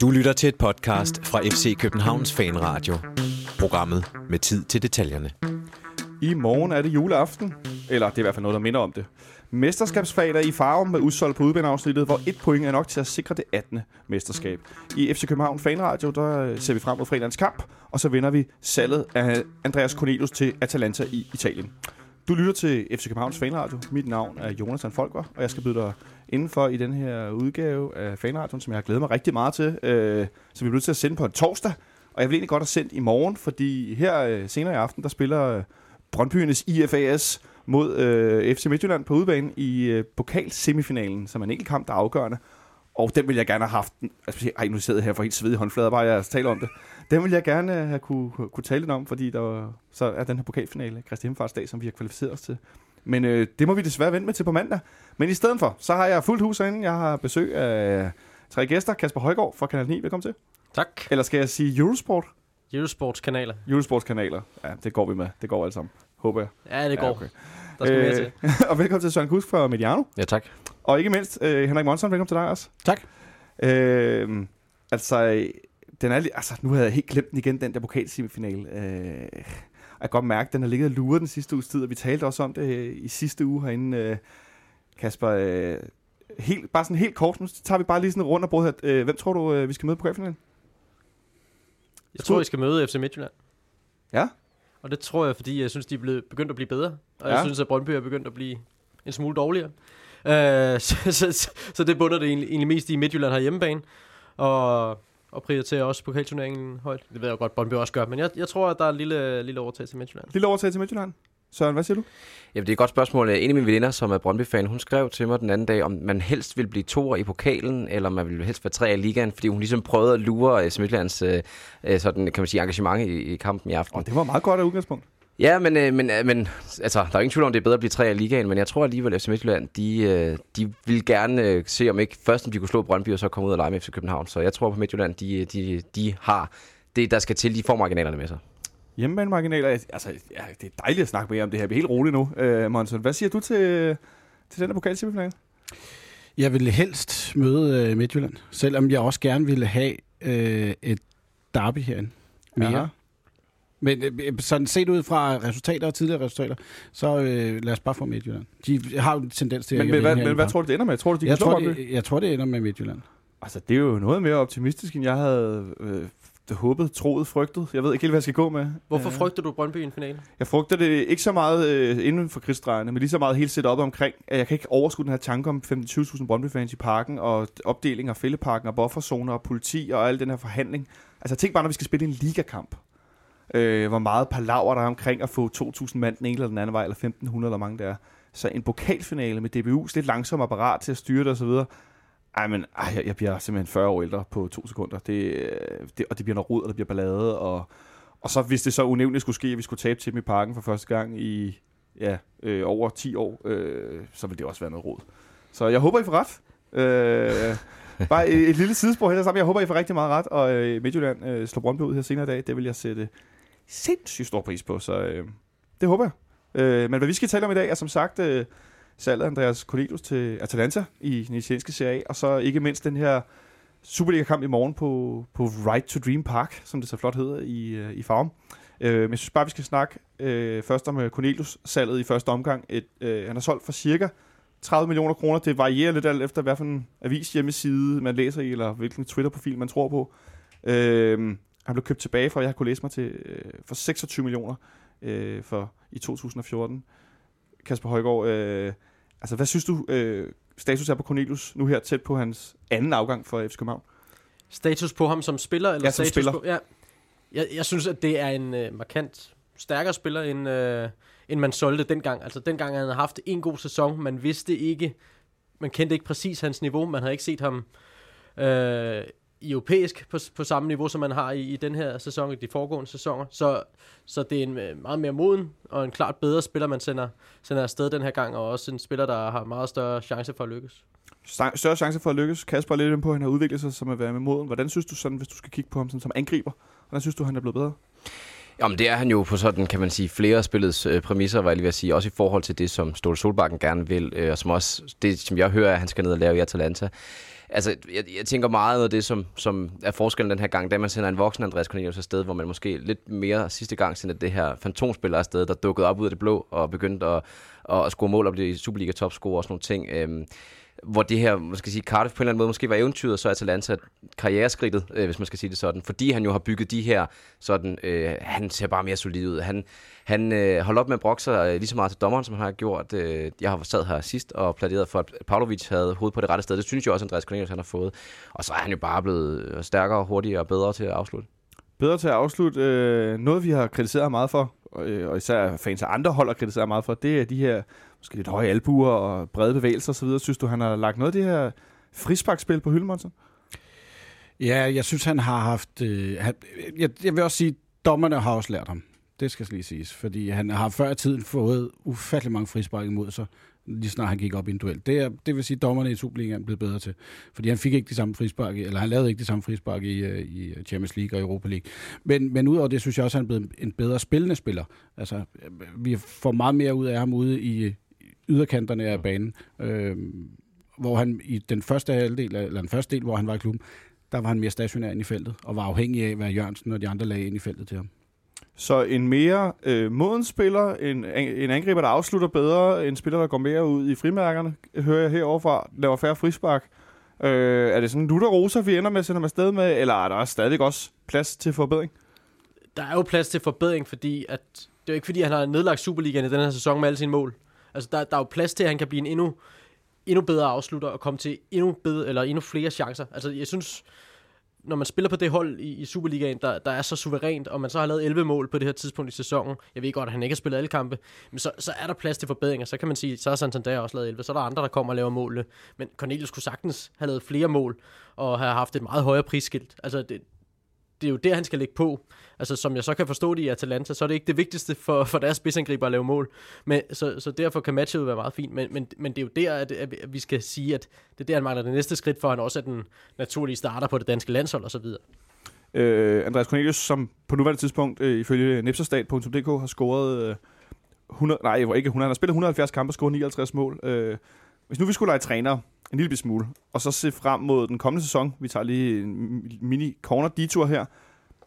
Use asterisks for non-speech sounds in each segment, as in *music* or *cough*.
Du lytter til et podcast fra FC Københavns Fanradio. Programmet med tid til detaljerne. I morgen er det juleaften, eller det er i hvert fald noget, der minder om det. Mesterskabsfag i farven med udsolgt på udbaneafsnittet, hvor et point er nok til at sikre det 18. mesterskab. I FC København Fanradio, der øh, ser vi frem mod fredagens kamp, og så vinder vi salget af Andreas Cornelius til Atalanta i Italien. Du lytter til FC Københavns Fanradio. Mit navn er Jonathan Folker, og jeg skal byde dig indenfor i den her udgave af Fanradion, som jeg har glædet mig rigtig meget til, øh, som vi bliver til at sende på en torsdag. Og jeg vil egentlig godt have sendt i morgen, fordi her øh, senere i aften, der spiller øh, Brøndbyernes IFAS mod øh, FC Midtjylland på udebane i øh, pokalsemifinalen, som er en enkelt kamp, der er afgørende. Og den vil jeg gerne have haft. Altså, ej, nu sidder jeg her for helt svedige håndflader, bare jeg taler om det. Den vil jeg gerne have kunne, kunne tale lidt om, fordi der så er den her pokalfinale, Christi Himmelfartsdag, som vi har kvalificeret os til. Men øh, det må vi desværre vente med til på mandag. Men i stedet for, så har jeg fuldt hus herinde. Jeg har besøg af tre gæster. Kasper Højgaard fra Kanal 9, velkommen til. Tak. Eller skal jeg sige Eurosport? Eurosports kanaler. Eurosports kanaler. Ja, det går vi med. Det går alle sammen. Håber jeg. Ja, det går. Ja, okay. Der skal øh, mere til. *laughs* og velkommen til Søren Kusk fra Mediano. Ja, tak. Og ikke mindst øh, Henrik Monson, velkommen til dig også. Tak. Øh, altså, den er, altså, nu havde jeg helt glemt den igen, den der pokalsemifinale. Øh, jeg kan godt mærke, at den har ligget og luret den sidste uges tid, og vi talte også om det øh, i sidste uge herinde, øh, Kasper. Øh, helt, bare sådan helt kort, nu tager vi bare lige sådan rundt og bruger her. Øh, hvem tror du, øh, vi skal møde på pokalfinalen? Jeg tror, I skal møde FC Midtjylland. Ja? Og det tror jeg, fordi jeg synes, de er blevet, begyndt at blive bedre. Og Ja. jeg synes, at Brøndby er begyndt at blive en smule dårligere. Øh, *laughs* så, så, så, så det bunder det egentlig, egentlig mest i Midtjylland har hjemmebane. Og, og prioriterer også pokalturneringen højt. Det ved jeg godt, Brøndby også gør. Men jeg, jeg tror, at der er en lille, lille overtag til Midtjylland. Lille overtag til Midtjylland. Søren, hvad siger du? Jamen, det er et godt spørgsmål. En af mine veninder, som er Brøndby-fan, hun skrev til mig den anden dag, om man helst vil blive toer i pokalen, eller man vil helst være tre i ligaen, fordi hun ligesom prøvede at lure uh, Midtjyllands uh, sådan, kan man sige, engagement i, i kampen i aften. Oh, det var meget godt af udgangspunkt. Ja, men, øh, men, øh, men altså, der er jo ingen tvivl om, det er bedre at blive tre i ligaen, men jeg tror alligevel, at FC Midtjylland, de, øh, de vil gerne øh, se, om ikke først, om de kunne slå Brøndby, og så komme ud og lege med FC København. Så jeg tror på Midtjylland, de, de, de har det, der skal til, de får marginalerne med sig. Hjemmebanemarginaler, altså, ja, det er dejligt at snakke mere om det her. Vi er helt roligt nu. Øh, Monson, hvad siger du til, til den her pokalsemifinale? Jeg ville helst møde øh, Midtjylland, selvom jeg også gerne ville have øh, et derby herinde. Mere. Aha. Men øh, sådan set ud fra resultater og tidligere resultater, så øh, lad os bare få Midtjylland. De har jo en tendens til at Men, ikke men, at hvad, men hvad tror du, det ender med? Tror du, de kan jeg slå tror, Brøndby? det, jeg tror, det ender med Midtjylland. Altså, det er jo noget mere optimistisk, end jeg havde øh, håbet, troet, frygtet. Jeg ved ikke helt, hvad jeg skal gå med. Hvorfor Øh, frygter du Brøndby i en finale? Jeg frygter det ikke så meget øh, inden for krigsdrejerne, men lige så meget helt set op omkring, at jeg kan ikke overskue den her tanke om 25.000 Brøndby-fans i parken, og opdeling af fældeparken, og bufferzoner, og politi, og al den her forhandling. Altså tænk bare, når vi skal spille en ligakamp. Øh, hvor meget palaver der er omkring at få 2.000 mand den ene eller den anden vej, eller 1.500 eller mange der er. Så en pokalfinale med DBU's lidt langsomme apparat til at styre det osv., ej, men ej, jeg, jeg bliver simpelthen 40 år ældre på to sekunder. Det, øh, det, og det bliver noget rod, og det bliver ballade. Og, og så hvis det så unævnligt skulle ske, at vi skulle tabe til dem i parken for første gang i ja, øh, over 10 år, øh, så vil det også være noget rod. Så jeg håber, I får ret. Øh, bare et, et lille sidespor her sammen. Jeg håber, I får rigtig meget ret, og øh, Midtjylland øh, slår Brøndby ud her senere i dag. Det vil jeg sætte sindssygt stor pris på, så øh, det håber jeg. Øh, men hvad vi skal tale om i dag er som sagt øh, salget af Andreas Cornelius til Atalanta i den italienske Serie A, og så ikke mindst den her Superliga-kamp i morgen på, på Right to Dream Park, som det så flot hedder i, øh, i farm. Øh, men jeg synes bare, vi skal snakke øh, først om øh, Cornelius-salget i første omgang. Et, øh, han har solgt for cirka 30 millioner kroner. Det varierer lidt alt efter, hvad for en avis hjemmeside man læser i, eller hvilken Twitter-profil man tror på. Øh, han blev købt tilbage fra, jeg har kunnet læse mig til, øh, for 26 millioner øh, for, i 2014. Kasper Højgaard, øh, altså hvad synes du, øh, status er på Cornelius nu her tæt på hans anden afgang for FC København? Status på ham som spiller? Eller Ja, som status spiller. På, ja. Jeg, jeg synes, at det er en øh, markant stærkere spiller, end, øh, end man solgte dengang. Altså dengang havde han haft en god sæson. Man vidste ikke, man kendte ikke præcis hans niveau. Man havde ikke set ham øh, europæisk på, på samme niveau, som man har i, i den her sæson, i de foregående sæsoner. Så, så det er en øh, meget mere moden og en klart bedre spiller, man sender, sender afsted den her gang, og også en spiller, der har meget større chance for at lykkes. Større chance for at lykkes. Kasper er lidt inde på, at han har udviklet sig som at være med moden. Hvordan synes du sådan, hvis du skal kigge på ham sådan, som angriber? Hvordan synes du, han er blevet bedre? Jamen, det er han jo på sådan, kan man sige, flere spillets øh, præmisser, var jeg lige ved at sige. Også i forhold til det, som Ståle Solbakken gerne vil, øh, og som også, det som jeg hører, at han skal ned og lave i Atalanta. Altså, jeg, jeg tænker meget af det, som, som er forskellen den her gang, da man sender en voksen Andreas Cornelius afsted, hvor man måske lidt mere sidste gang sendte det her fantomspiller afsted, der dukkede op ud af det blå og begyndte at, at score mål og blive Superliga topscorer og sådan nogle ting. Øhm, hvor det her, man skal sige, Cardiff på en eller anden måde måske var eventyret, så er Atalanta karriereskridtet, øh, hvis man skal sige det sådan. Fordi han jo har bygget de her, sådan, øh, han ser bare mere solid ud. Han, han øh, holdt op med at brokke sig øh, lige så meget til dommeren, som han har gjort. Øh, jeg har sad her sidst og pladeret for, at Pavlovic havde hovedet på det rette sted. Det synes jeg også, Andreas Cornelius han har fået. Og så er han jo bare blevet øh, stærkere, hurtigere og bedre til at afslutte. Bedre til at afslutte. Øh, noget, vi har kritiseret meget for, øh, og især fans af andre hold har kritiseret meget for, det er de her måske lidt høje albuer og brede bevægelser osv. Synes du, han har lagt noget af det her frisparkspil på hylden, Ja, jeg synes, han har haft... Øh, han, jeg, jeg vil også sige, dommerne har også lært ham. Det skal lige siges. Fordi han har før i tiden fået ufattelig mange frispark imod sig, lige snart han gik op i en duel. Det, er, det vil sige, at dommerne i Superligaen blev bedre til. Fordi han fik ikke de samme frispark, eller han lavede ikke de samme frispark i, øh, i Champions League og Europa League. Men, men udover det, synes jeg også, at han er blevet en bedre spillende spiller. Altså, øh, vi får meget mere ud af ham ude i yderkanterne af banen. Øh, hvor han i den første halvdel, eller den første del, hvor han var i klubben, der var han mere stationær ind i feltet, og var afhængig af, hvad Jørgensen og de andre lagde ind i feltet til ham. Så en mere øh, moden spiller, en, en angriber, der afslutter bedre, en spiller, der går mere ud i frimærkerne, hører jeg heroverfra, laver færre frispark. Øh, er det sådan Luther Rosa, vi ender med at sende afsted med, eller er der stadig også plads til forbedring? Der er jo plads til forbedring, fordi at, det er jo ikke fordi, han har nedlagt Superligaen i den her sæson med alle sine mål. Altså, der, der er jo plads til, at han kan blive en endnu, endnu bedre afslutter og komme til endnu, bedre, eller endnu flere chancer. Altså, jeg synes, når man spiller på det hold i, i Superligaen, der, der er så suverænt, og man så har lavet 11 mål på det her tidspunkt i sæsonen, jeg ved godt, at han ikke har spillet alle kampe, men så, så er der plads til forbedringer. Så kan man sige, så har Santander også lavet 11, så er der andre, der kommer og laver mål. Men Cornelius kunne sagtens have lavet flere mål, og have haft et meget højere prisskilt. Altså, det, det er jo der, han skal lægge på. Altså, som jeg så kan forstå det i Atalanta, så er det ikke det vigtigste for, for deres spidsangriber at lave mål. Men, så, så derfor kan matchet være meget fint. Men, men, men det er jo der, at, at vi skal sige, at det er der, han mangler det næste skridt, for han også er den naturlige starter på det danske landshold osv. Øh, Andreas Cornelius, som på nuværende tidspunkt, øh, ifølge nipserstat.dk, har scoret øh, 100, nej, ikke 100, han har spillet 170 kampe og scoret 59 mål. Øh, hvis nu vi skulle lege træner en lille smule, og så se frem mod den kommende sæson, vi tager lige en mini corner detour her,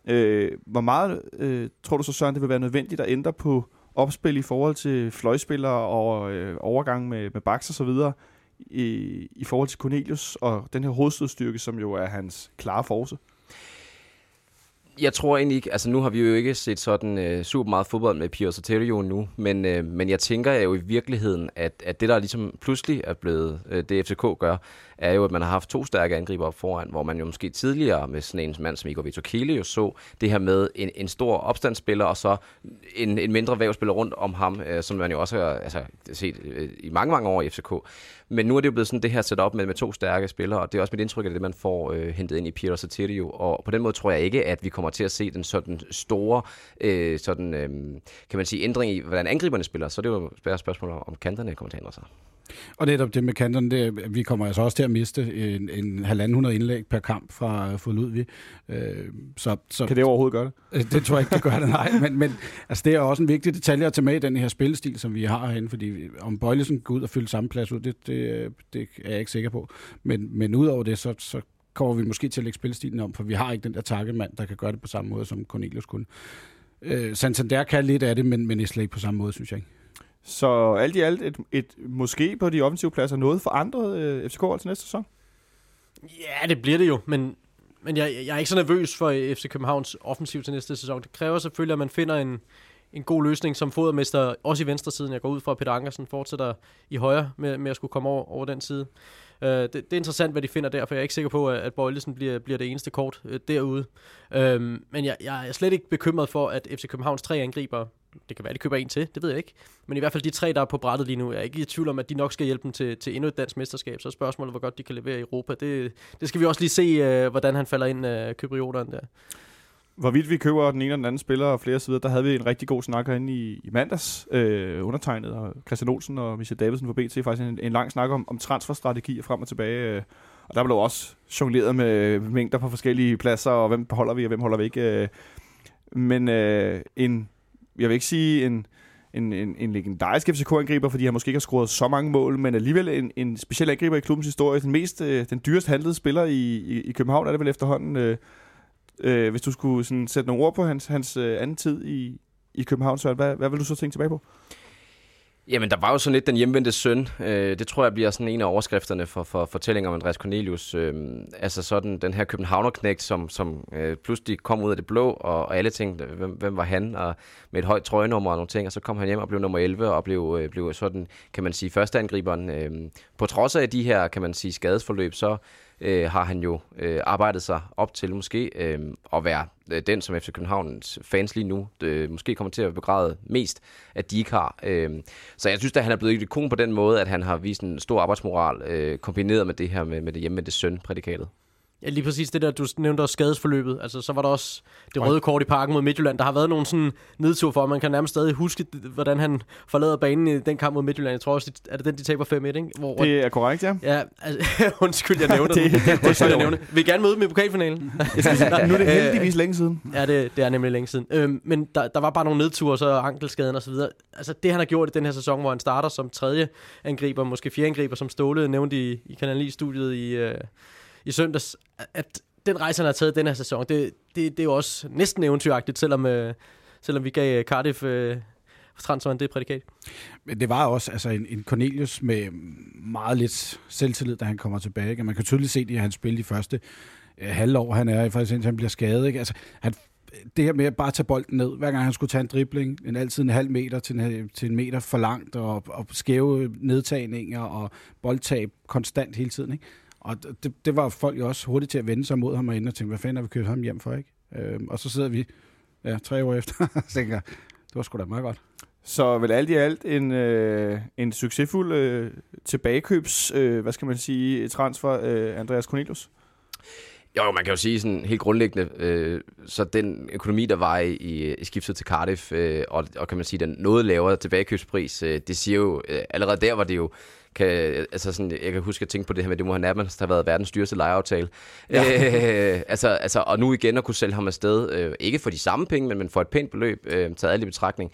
øh, hvor meget øh, tror du så, Søren, det vil være nødvendigt at ændre på opspil i forhold til fløjspillere og øh, overgang med, med baks og så videre, i, i forhold til Cornelius og den her hovedstødstyrke, som jo er hans klare force? Jeg tror egentlig ikke, altså nu har vi jo ikke set sådan øh, super meget fodbold med Pio Soterio nu, men, øh, men jeg tænker jo i virkeligheden, at, at det der ligesom pludselig er blevet, øh, det FCK gør, er jo, at man har haft to stærke angriber op foran, hvor man jo måske tidligere med sådan en mand som Igor Vitokele jo så det her med en, en stor opstandsspiller, og så en, en mindre vævspiller rundt om ham, øh, som man jo også har altså, set øh, i mange, mange år i FCK. Men nu er det jo blevet sådan det her setup med, med to stærke spillere, og det er også mit indtryk af det, man får øh, hentet ind i Piero Satirio, og på den måde tror jeg ikke, at vi kommer til at se den sådan store øh, sådan, øh, kan man sige, ændring i, hvordan angriberne spiller, så det er jo et spørgsmål om kanterne kommer til at ændre sig. Og netop det med kanterne, det, vi kommer altså også til at miste en, en halvanden hundrede indlæg per kamp fra, fra Ludvig. Øh, så, så, kan det overhovedet gøre det? Øh, det tror jeg ikke, det gør det, nej. Men, men altså, det er også en vigtig detalje at tage med i den her spillestil, som vi har herinde, fordi om Bøjlesen går ud og fylder samme plads ud, det, det, det er jeg ikke sikker på. Men, men udover det, så, så kommer vi måske til at lægge spillestilen om, for vi har ikke den der takkemand, der kan gøre det på samme måde, som Cornelius kunne. Øh, Santander kan lidt af det, men, men ikke på samme måde, synes jeg ikke. Så alt i alt et, et måske på de offensive pladser noget forandret øh, FCK til næste sæson? Ja, det bliver det jo, men, men jeg, jeg er ikke så nervøs for øh, FC Københavns offensiv til næste sæson. Det kræver selvfølgelig, at man finder en, en god løsning som fodermester, også i venstre siden. Jeg går ud fra, at Peter Ankersen fortsætter i højre med, med at skulle komme over, over den side. Uh, det, det er interessant, hvad de finder der, for jeg er ikke sikker på, at, at Bøjlesen bliver, bliver det eneste kort uh, derude. Uh, men jeg, jeg er slet ikke bekymret for, at FC Københavns tre angriber det kan være, de køber en til, det ved jeg ikke. Men i hvert fald de tre, der er på brættet lige nu, jeg er ikke i tvivl om, at de nok skal hjælpe dem til, til endnu et dansk mesterskab. Så er spørgsmålet, hvor godt de kan levere i Europa. Det, det skal vi også lige se, øh, hvordan han falder ind, øh, kyprioteren der. Hvorvidt vi køber den ene eller den anden spiller og flere sider, der havde vi en rigtig god snak herinde i, i mandags, øh, undertegnet, og Christian Olsen og Michel Davidsen fra BT, faktisk en, en lang snak om, om transferstrategier frem og tilbage. Øh, og der blev også jongleret med mængder på forskellige pladser, og hvem holder vi, og hvem holder vi ikke. Øh, Men øh, en, jeg vil ikke sige en, en, en, en legendarisk FCK-angriber, fordi han måske ikke har scoret så mange mål, men alligevel en, en speciel angriber i klubbens historie. Den mest, øh, den dyrest handlede spiller i, i, i København er det vel efterhånden. Øh, øh, hvis du skulle sådan, sætte nogle ord på hans, hans øh, anden tid i, i København, så hvad, hvad vil du så tænke tilbage på? Jamen, der var jo sådan lidt den hjemvendte søn. Øh, det tror jeg bliver sådan en af overskrifterne for, for fortællinger om Andreas Cornelius. Øh, altså sådan den her københavnerknægt, som, som øh, pludselig kom ud af det blå, og, og alle tænkte, hvem, hvem var han? Og med et højt trøjenummer og nogle ting, og så kom han hjem og blev nummer 11, og blev, øh, blev sådan, kan man sige, førsteangriberen. Øh, på trods af de her, kan man sige, skadesforløb, så øh, har han jo øh, arbejdet sig op til måske øh, at være Øh, den, som FC Københavns fans lige nu øh, måske kommer til at begræde mest, at de ikke har. Øh, så jeg synes, at han er blevet ikon på den måde, at han har vist en stor arbejdsmoral, øh, kombineret med det her med, med det hjemme med det søn-prædikatet. Ja, lige præcis det der, du nævnte også skadesforløbet. Altså, så var der også det røde kort i parken mod Midtjylland. Der har været nogle sådan nedtur for, man kan nærmest stadig huske, hvordan han forlader banen i den kamp mod Midtjylland. Jeg tror også, er det den, de taber 5-1, ikke? Hvor, det er korrekt, ja. Ja, altså, *laughs* undskyld, jeg nævner *laughs* det. det, undskyld, jeg nævner Vil I gerne møde dem i pokalfinalen? *laughs* nu er det heldigvis længe siden. Ja, det, det er nemlig længe siden. Øhm, men der, der var bare nogle nedture, så ankelskaden og så videre. Altså, det han har gjort i den her sæson, hvor han starter som tredje angriber, måske fjerde angriber, som Ståle nævnte i, i Kanal i, øh, i søndags, at den rejse, han har taget den her sæson, det, det, det er jo også næsten eventyragtigt, selvom, øh, selvom vi gav øh, Cardiff øh, transferen det prædikat. Men det var også altså, en, en Cornelius med meget lidt selvtillid, da han kommer tilbage. Ikke? Man kan tydeligt se det, i hans spil de første øh, halvår, han er i faktisk indtil han bliver skadet. Ikke? Altså, han, det her med at bare tage bolden ned, hver gang han skulle tage en dribling, en altid en halv meter til en, til en meter for langt, og, og skæve nedtagninger og boldtab konstant hele tiden. Ikke? Og det, det var folk jo også hurtigt til at vende sig mod ham og ind og tænke, hvad fanden har vi kørt ham hjem for, ikke? Øhm, og så sidder vi ja, tre år efter *laughs* og tænker, det var sgu da meget godt. Så vel alt i alt en, øh, en succesfuld øh, tilbagekøbs, øh, hvad skal man sige, transfer, øh, Andreas Cornelius? Jo, man kan jo sige sådan helt grundlæggende, øh, så den økonomi, der var i, i skiftet til Cardiff, øh, og, og kan man sige, den noget lavere tilbagekøbspris, øh, det siger jo, øh, allerede der var det jo kan, altså sådan, jeg kan huske at tænke på det her med, det må have nærmest have været verdens dyreste lejeaftale. Ja. *laughs* Øh, altså, altså, og nu igen at kunne sælge ham afsted, øh, ikke for de samme penge, men, men for et pænt beløb, øh, taget alle i betragtning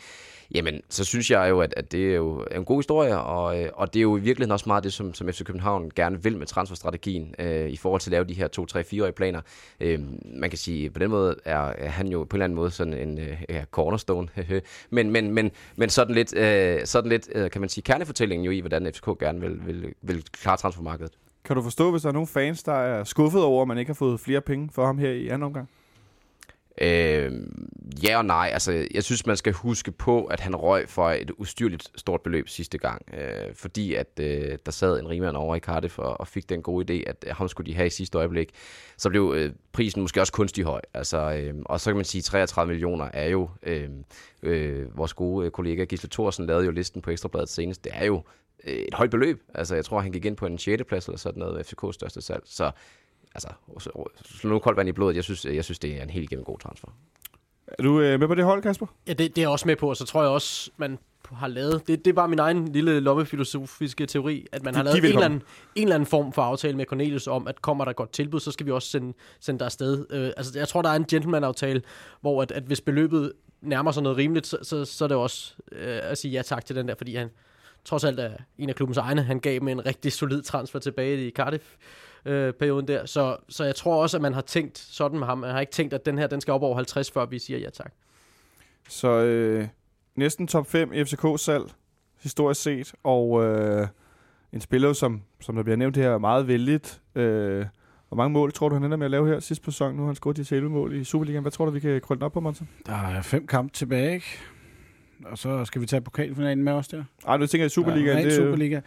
jamen så synes jeg jo, at, at det er jo en god historie, og, øh, og det er jo i virkeligheden også meget det, som, som FC København gerne vil med transferstrategien øh, i forhold til at lave de her 2-3-4-årige planer. Øh, man kan sige, på den måde er, er han jo på en eller anden måde sådan en øh, ja, cornerstone, *laughs* men, men, men, men sådan lidt, øh, sådan lidt øh, kan man sige, kernefortællingen jo i, hvordan FCK gerne vil, vil, vil klare transfermarkedet. Kan du forstå, hvis der er nogle fans, der er skuffet over, at man ikke har fået flere penge for ham her i anden omgang? Øh, ja og nej. Altså, jeg synes, man skal huske på, at han røg for et ustyrligt stort beløb sidste gang. Øh, fordi at øh, der sad en rigmand over i Cardiff og, og fik den gode idé, at øh, ham skulle de have i sidste øjeblik. Så blev øh, prisen måske også kunstig høj. Altså, øh, og så kan man sige, at 33 millioner er jo... Øh, øh, vores gode øh, kollega Gisle Thorsen lavede jo listen på Ekstrabladet senest. Det er jo øh, et højt beløb. Altså, jeg tror, han gik ind på en 6. plads eller sådan noget FCK's største salg. Så altså, slå nu koldt vand i blodet. Jeg synes, jeg synes, det er en helt igennem god transfer. Er du øh, med på det hold, Kasper? Ja, det, det er jeg også med på, og så tror jeg også, man har lavet, det, det er bare min egen lille lommefilosofiske teori, at man de, har lavet en eller, anden, en eller anden form for aftale med Cornelius om, at kommer der godt tilbud, så skal vi også sende, sende der afsted. Øh, altså, jeg tror, der er en gentleman-aftale, hvor at, at hvis beløbet nærmer sig noget rimeligt, så, så, så er det også øh, at sige ja tak til den der, fordi han trods alt er en af klubbens egne. Han gav med en rigtig solid transfer tilbage i Cardiff øh, perioden der. Så, så jeg tror også, at man har tænkt sådan med ham. Man har ikke tænkt, at den her den skal op over 50, før vi siger ja tak. Så øh, næsten top 5 FCK-salg, historisk set, og øh, en spiller, som, som der bliver nævnt her, er meget vældigt. Øh, hvor mange mål tror du, han ender med at lave her sidste sæson? Nu har han scoret de 11 mål i Superligaen. Hvad tror du, vi kan krølle op på, Monsen? Der er fem kampe tilbage, ikke? Og så skal vi tage pokalfinalen med os der. Ej, du tænker i Superligaen? Ja, det, Superliga.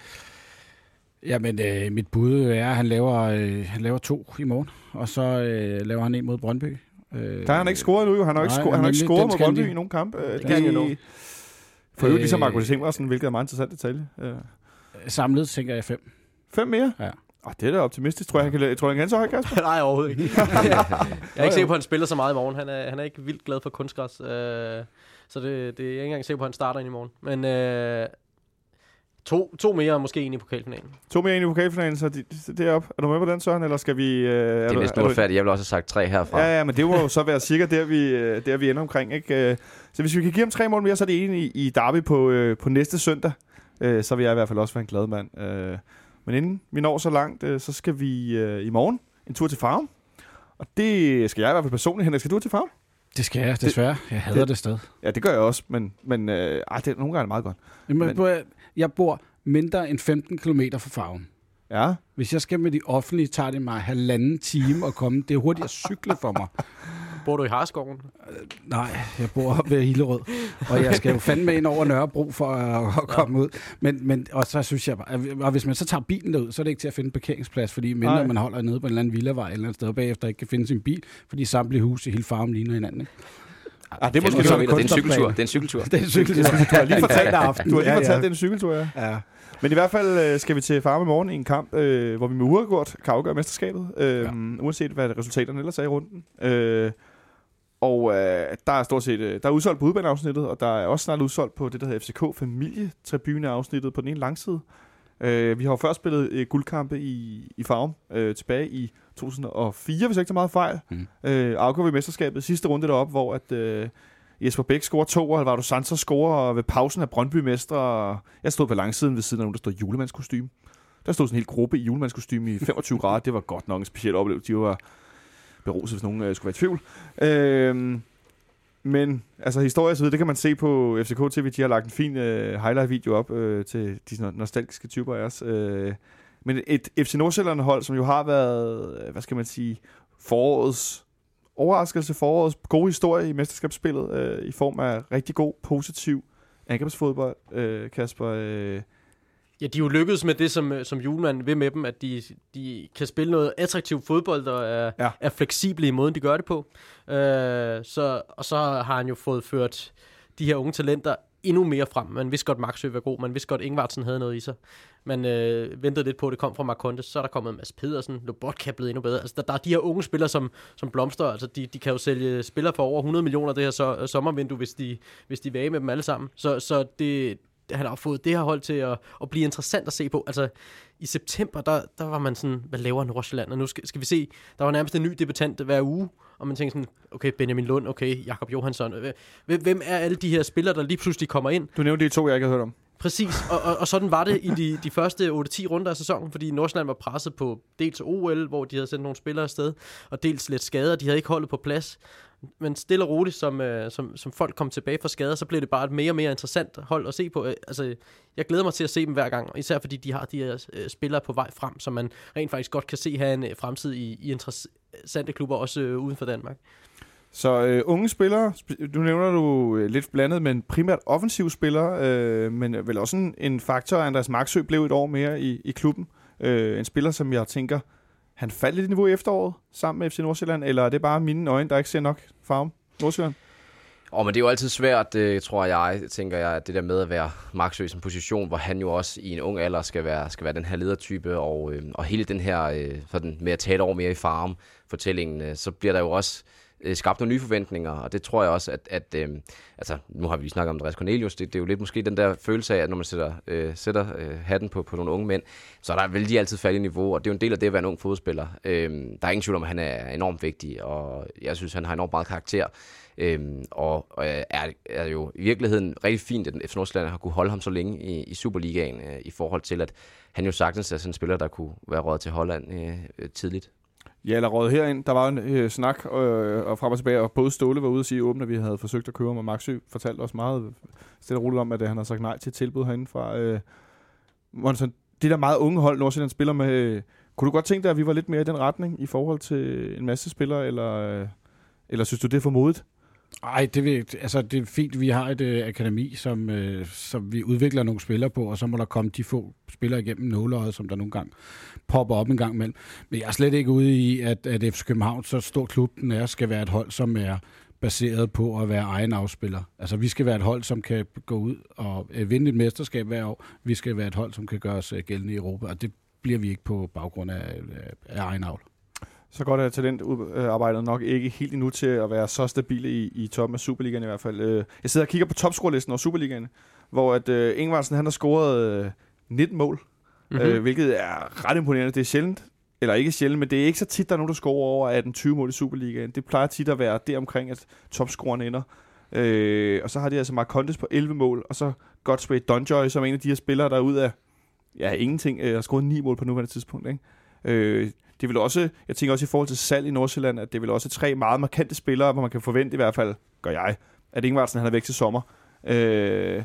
Jamen, øh, mit bud er, at han laver, øh, han laver to i morgen, og så øh, laver han en mod Brøndby. Øh, der har han ikke scoret nu, jo. Han har ikke, scoret, han har ikke scoret mod Brøndby de... i nogen kamp. Øh, det kan han jo For øvrigt ligesom Markus Ingvarsen, hvilket er meget interessant detalje. Øh. Samlet tænker jeg fem. Fem mere? Ja. Oh, det er da optimistisk. Tror jeg, han kan, tror jeg, han kan så højt, Kasper? *laughs* Nej, overhovedet ikke. *laughs* jeg er ikke sikker på, at han spiller så meget i morgen. Han er, han er ikke vildt glad for kunstgræs. Øh, så det, det er jeg ikke engang sikker på, at han starter ind i morgen. Men øh, To, to mere, og måske en i pokalfinalen. To mere ind i pokalfinalen, så det, det er op. Er du med på den, Søren, eller skal vi... Øh, Det er næsten er du- uretfærdigt. Jeg vil også have sagt tre herfra. Ja, ja, men det må jo så være sikkert der, vi, øh, der, vi ender omkring. Ikke? Øh, Så hvis vi kan give ham tre mål mere, så er det en i, i Derby på, øh, på næste søndag. Øh, Så vil jeg i hvert fald også være en glad mand. Øh, Men inden vi når så langt, øh, så skal vi øh, i morgen en tur til Farum. Og det skal jeg i hvert fald personligt. Henrik, skal du til Farum? Det skal jeg, desværre. Jeg hader det, det sted. Ja, det gør jeg også, men, men øh, ej, det, nogle gange er det meget godt. Jamen, Men- men... Jeg bor mindre end 15 km fra farven. Ja, Hvis jeg skal med de offentlige, tager det mig halvanden time at komme. Det er hurtigt at cykle for mig. *laughs* Bor du i Harskoven? Nej, jeg bor ved Hillerød, og jeg skal jo fandme ind over Nørrebro for at, at komme ud. Men, men, og så synes jeg bare, og hvis man så tager bilen derud, så er det ikke til at finde parkeringsplads, fordi mindre Nej. man holder nede på en eller anden villavej et eller andet sted, og bagefter ikke kan finde sin bil, fordi samtlige huse i hele farven ligner hinanden. Ikke? Ah, det er måske det, så er er det er en cykeltur. *laughs* Det er en cykeltur. Det er en cykeltur. Du har lige *laughs* fortalt, Ja, aften. du har lige Ja, fortalt ja. det er en cykeltur, ja. Ja. Men i hvert fald øh, skal vi til Farum i morgen i en kamp, øh, hvor vi med uafgjort kan afgøre mesterskabet, øh, ja. uanset hvad resultaterne ellers er i runden. Øh, og øh, der er stort set øh, der er udsolgt på udbaneafsnittet, og der er også snart udsolgt på det, der hedder FCK Familietribune-afsnittet på den ene langside. Øh, vi har jo først spillet øh, guldkampe i, i Farum øh, tilbage i 2004, hvis jeg ikke tager meget fejl. Mm. Øh, afgjorde vi mesterskabet sidste runde deroppe, hvor at, øh, Jesper Bæk scorer to, og Alvaro Santos scorer, og ved pausen er Brøndby mestre. Og jeg stod på langsiden ved siden af nogen, der stod julemandskostyme. Der stod sådan en hel gruppe i julemandskostyme i 25 *laughs* grader. Det var godt nok en speciel oplevelse. De var beruset, hvis nogen øh, skulle være i tvivl. Øhm, men altså historie så videre, det kan man se på FCK TV. De har lagt en fin øh, highlight-video op øh, til de no- nostalgiske typer af os. Øh, men et FC Nordsjælland hold, som jo har været, øh, hvad skal man sige, forårets overraskelse, forårets gode historie i mesterskabsspillet, øh, i form af rigtig god, positiv angrebsfodbold, øh, Kasper. Øh, Ja, de er jo lykkedes med det, som, øh, som Julemand vil med dem, at de, de kan spille noget attraktiv fodbold, og er, ja. er fleksible i måden, de gør det på. Øh, så, og så har han jo fået ført de her unge talenter endnu mere frem. Man vidste godt, Maxø var god. Man vidste godt, Ingvartsen havde noget i sig. Man øh, ventede lidt på, at det kom fra Marcondes. Så er der kommet Mads Pedersen. Lobotka er blevet endnu bedre. Altså, der, der er de her unge spillere, som, som blomster. Altså, de, de kan jo sælge spillere for over 100 millioner det her så, øh, sommervindue, hvis de, hvis de vil med dem alle sammen. Så, så det, han har fået det her hold til at, at blive interessant at se på. Altså, i september, der, der var man sådan, hvad laver Nordsjælland? Og nu skal, skal vi se, der var nærmest en ny debutant hver uge, og man tænkte sådan, okay, Benjamin Lund, okay, Jakob Johansson. Hvem, hvem er alle de her spillere, der lige pludselig kommer ind? du nævnte de to, jeg ikke havde hørt om. Præcis, og, og, og sådan var det i de, de første 8-10 runder af sæsonen, fordi Nordsjælland var presset på dels OL, hvor de havde sendt nogle spillere afsted, og dels lidt skader, de havde ikke holdet på plads. Men stille og roligt, som, øh, som, som folk kom tilbage fra skader, så blev det bare et mere og mere interessant hold at se på. Øh, Altså, jeg glæder mig til at se dem hver gang, og især fordi de har de her øh, spillere på vej frem, som man rent faktisk godt kan se have en øh, fremtid i, i interessante klubber, også øh, uden for Danmark. Så øh, unge spillere, sp- du nævner du øh, lidt blandet, men primært offensiv spillere, øh, men vel også en, en faktor, at Andreas Marksø blev et år mere i, i klubben. Øh, en spiller, som jeg tænker, han faldt lidt i niveau i efteråret sammen med FC Nordsjælland, eller er det bare mine øjne, der ikke ser nok farve? Nordsjælland? Og men det er jo altid svært, det tror jeg, tænker jeg, at det der med at være Maxø i sin position, hvor han jo også i en ung alder skal være, skal være den her ledertype, og, øh, og hele den her, øh, sådan med at tale over mere i farm fortællingen, øh, så bliver der jo også øh, Øh, skabt nogle nye forventninger, og det tror jeg også, at, at øh, altså, nu har vi snakket om Andreas Cornelius, det, det er jo lidt måske den der følelse af, at når man sætter, øh, sætter øh, hatten på, på nogle unge mænd, så er der vel de altid falde i niveau, og det er jo en del af det at være en ung fodspiller. Øh, der er ingen tvivl om, at han er enormt vigtig, og jeg synes, han har enormt meget karakter, øh, og og er, er jo i virkeligheden rigtig fint, at FC Nordsjælland har kunne holde ham så længe i, i Superligaen, øh, i forhold til, at han jo sagtens er sådan en spiller, der kunne være råd til Holland øh, tidligt. Ja, eller råd herind. Der var en øh, snak øh, og frem og tilbage, og både Ståle var ude og sige åbent, at vi havde forsøgt at købe med Maxø fortalte os meget stille og roligt om, at øh, han har sagt nej til et tilbud herinde fra. Øh, Monson, det der meget unge hold, Nordsjælland spiller med, øh, kunne du godt tænke dig, at vi var lidt mere i den retning i forhold til en masse spillere, eller, øh, eller synes du, det er for modigt? Ej, det, vil, altså, det er fint, vi har et øh, akademi, som, øh, som vi udvikler nogle spillere på, og så må der komme de få spillere igennem nåløjet, som der nogle gange popper op en gang imellem. Men jeg er slet ikke ude i, at, at FC København, så stor klub den er, skal være et hold, som er baseret på at være egen afspiller. Altså, vi skal være et hold, som kan gå ud og øh, vinde et mesterskab hver år. Vi skal være et hold, som kan gøre os øh, gældende i Europa, og det bliver vi ikke på baggrund af, af, af egen avl. Så godt er talentarbejdet nok ikke helt endnu til at være så stabile i, i toppen af Superligaen i hvert fald. Øh, Jeg sidder og kigger på topscorelisten over Superligaen, hvor at øh, Ingvartsen han har scoret øh, 19 mål, mm-hmm. øh, hvilket er ret imponerende. Det er sjældent, eller ikke sjældent, men det er ikke så tit, der er nogen, der scorer over 18-20 mål i Superligaen. Det plejer tit at være der omkring, at topscoreren ender. Øh, og så har de altså Marcondes på 11 mål, og så Godspray Donjoy, som er en af de her spillere, der er ud af ja, ingenting, øh, har scoret 9 mål på nuværende tidspunkt. Ikke? Øh, det vil også, jeg tænker også i forhold til salg i Nordsjælland, at det vil også tre meget markante spillere, hvor man kan forvente i hvert fald, gør jeg, at Ingvartsen han er væk til sommer. Øh,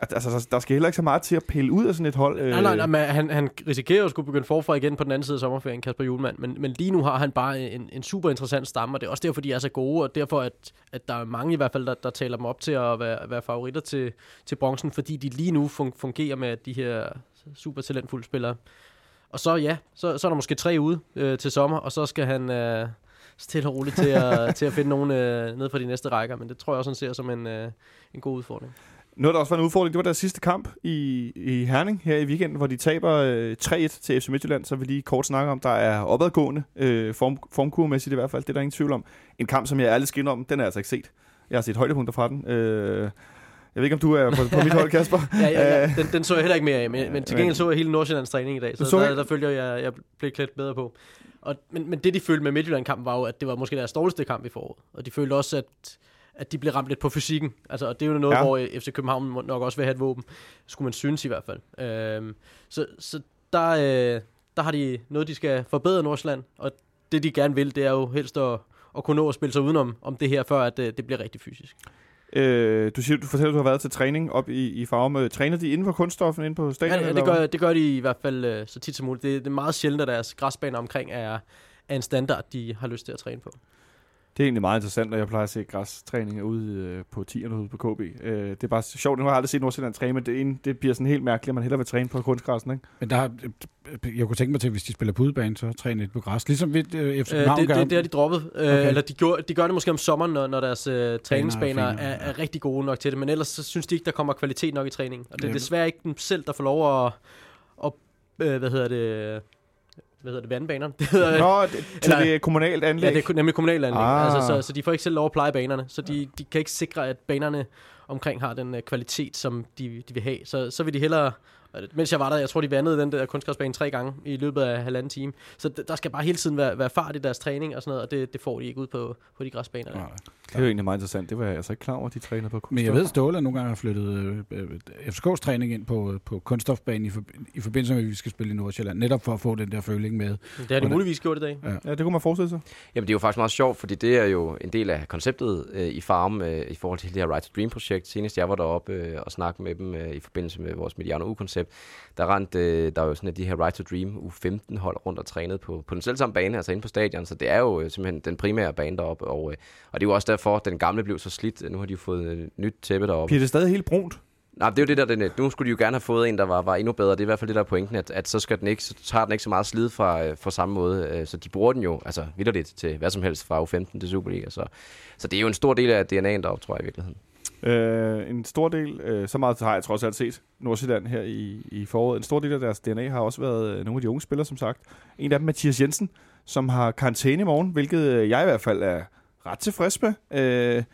altså, der skal heller ikke så meget til at pille ud af sådan et hold. Øh. Nej, nej, nej, men han, han risikerer at skulle begynde forfra igen på den anden side af sommerferien, Kasper Julemand. Men, men lige nu har han bare en, en super interessant stamme, og det er også derfor, de er så gode, og derfor, at, at der er mange i hvert fald, der, der taler dem op til at være, være favoritter til, til bronzen, fordi de lige nu fungerer med de her super talentfulde spillere. Og så ja, så, så er der måske tre ude øh, til sommer, og så skal han øh, stille og roligt til at, *laughs* til at finde nogen øh, ned for de næste rækker, men det tror jeg også, han ser som en, øh, en god udfordring. Noget, der også var en udfordring, det var deres sidste kamp i, i Herning her i weekenden, hvor de taber øh, 3-1 til FC Midtjylland, så vi lige kort snakke om, der er opadgående, øh, form, formkurmæssigt i hvert fald, det er der ingen tvivl om. En kamp, som jeg ærligt skinner om, den er altså ikke set. Jeg har set højdepunkter fra den. Øh, jeg ved ikke, om du er på, på mit hold, Kasper. *laughs* ja, ja, ja. Den, den så jeg heller ikke mere af, men, men til gengæld så jeg hele Nordsjællands træning i dag, så, så der, der følger jeg, jeg blev klædt bedre på. Og, men, men det, de følte med Midtjylland-kampen, var jo, at det var måske deres dårligste kamp i foråret. Og de følte også, at at de blev ramt lidt på fysikken. Altså, og det er jo noget, ja. hvor FC København nok også vil have et våben. Skulle man synes i hvert fald. Øhm, så, så der, øh, der har de noget, de skal forbedre Nordsjælland. Og det, de gerne vil, det er jo helst at, at kunne nå at spille sig udenom om det her, før at, øh, det bliver rigtig fysisk. Øh, du, siger, du fortæller, at du har været til træning op i, i Farum. Træner de inden for kunststoffen inde på stadion? Ja, ja det, gør, det gør de i hvert fald øh, så tit som muligt. Det, det er meget sjældent, at deres græsbaner omkring er, er en standard, de har lyst til at træne på. Det er egentlig meget interessant, når jeg plejer at se græstræninger ude øh, på 10'erne ude på KB. Øh, det er bare sjovt, nu har jeg aldrig set Nordsjælland træne, men det, ene, det bliver sådan helt mærkeligt, at man hellere vil træne på kunstgræsen, ikke? Men der, jeg kunne tænke mig til, hvis de spiller på udebane, så træne lidt på græs. Ligesom ved øh, FC øh, det, det, det, har de droppet. Øh, okay. eller de, gjorde, de gør det måske om sommeren, når, når deres øh, træningsbaner er, er, er, rigtig gode nok til det, men ellers så synes de ikke, der kommer kvalitet nok i træningen. Og det er desværre ikke dem selv, der får lov at, at øh, hvad hedder det, hvad hedder det, vandbanerne. *laughs* Det hedder, Nå, det, til eller, det er kommunalt anlæg? Ja, det er nemlig kommunalt anlæg. Ah. Altså, så, så de får ikke selv lov at pleje banerne, så de, de kan ikke sikre, at banerne omkring har den uh, kvalitet, som de, de vil have. Så, så vil de hellere mens jeg var der, jeg tror, de vandede den der kunstgræsbane tre gange i løbet af halvanden time. Så der skal bare hele tiden være, være fart i deres træning og sådan noget, og det, det får de ikke ud på, på de græsbaner. Nej, det er jo egentlig meget interessant. Det var jeg altså ikke klar over, at de træner på kunststof. Men jeg ved, Ståle nogle gange har flyttet øh, øh FCK's træning ind på, på kunststofbanen i, for, i forbindelse med, at vi skal spille i Nordsjælland, netop for at få den der føling med. Det har de muligvis gjort i dag. Ja. ja, det kunne man forestille sig. Jamen, det er jo faktisk meget sjovt, fordi det er jo en del af konceptet øh, i Farm øh, i forhold til det her Right to Dream-projekt. Senest jeg var deroppe øh, og snakkede med dem øh, i forbindelse med vores Mediano U-koncept. Der rent, øh, der er jo sådan, de her Right to Dream U15 hold rundt og trænet på, på den selv samme bane, altså inde på stadion, så det er jo øh, simpelthen den primære bane deroppe, og, øh, og det er jo også derfor, at den gamle blev så slidt. Nu har de jo fået øh, nyt tæppe deroppe. Bliver det stadig helt brunt? Nej, det er jo det der, den, nu skulle de jo gerne have fået en, der var, var endnu bedre. Det er i hvert fald det, der er pointen, at, at så, skal den ikke, så tager den ikke så meget slid fra, øh, fra samme måde. Øh, så de bruger den jo altså vidderligt til hvad som helst fra U15 til Superliga. Så, så det er jo en stor del af DNA'en deroppe, tror jeg i virkeligheden. Øh, en stor del, øh, så meget har jeg trods alt set Nordsjælland her i, i foråret. En stor del af deres DNA har også været øh, nogle af de unge spillere, som sagt. En af dem, Mathias Jensen, som har karantæne i morgen, hvilket øh, jeg i hvert fald er ret tilfreds med. Øh,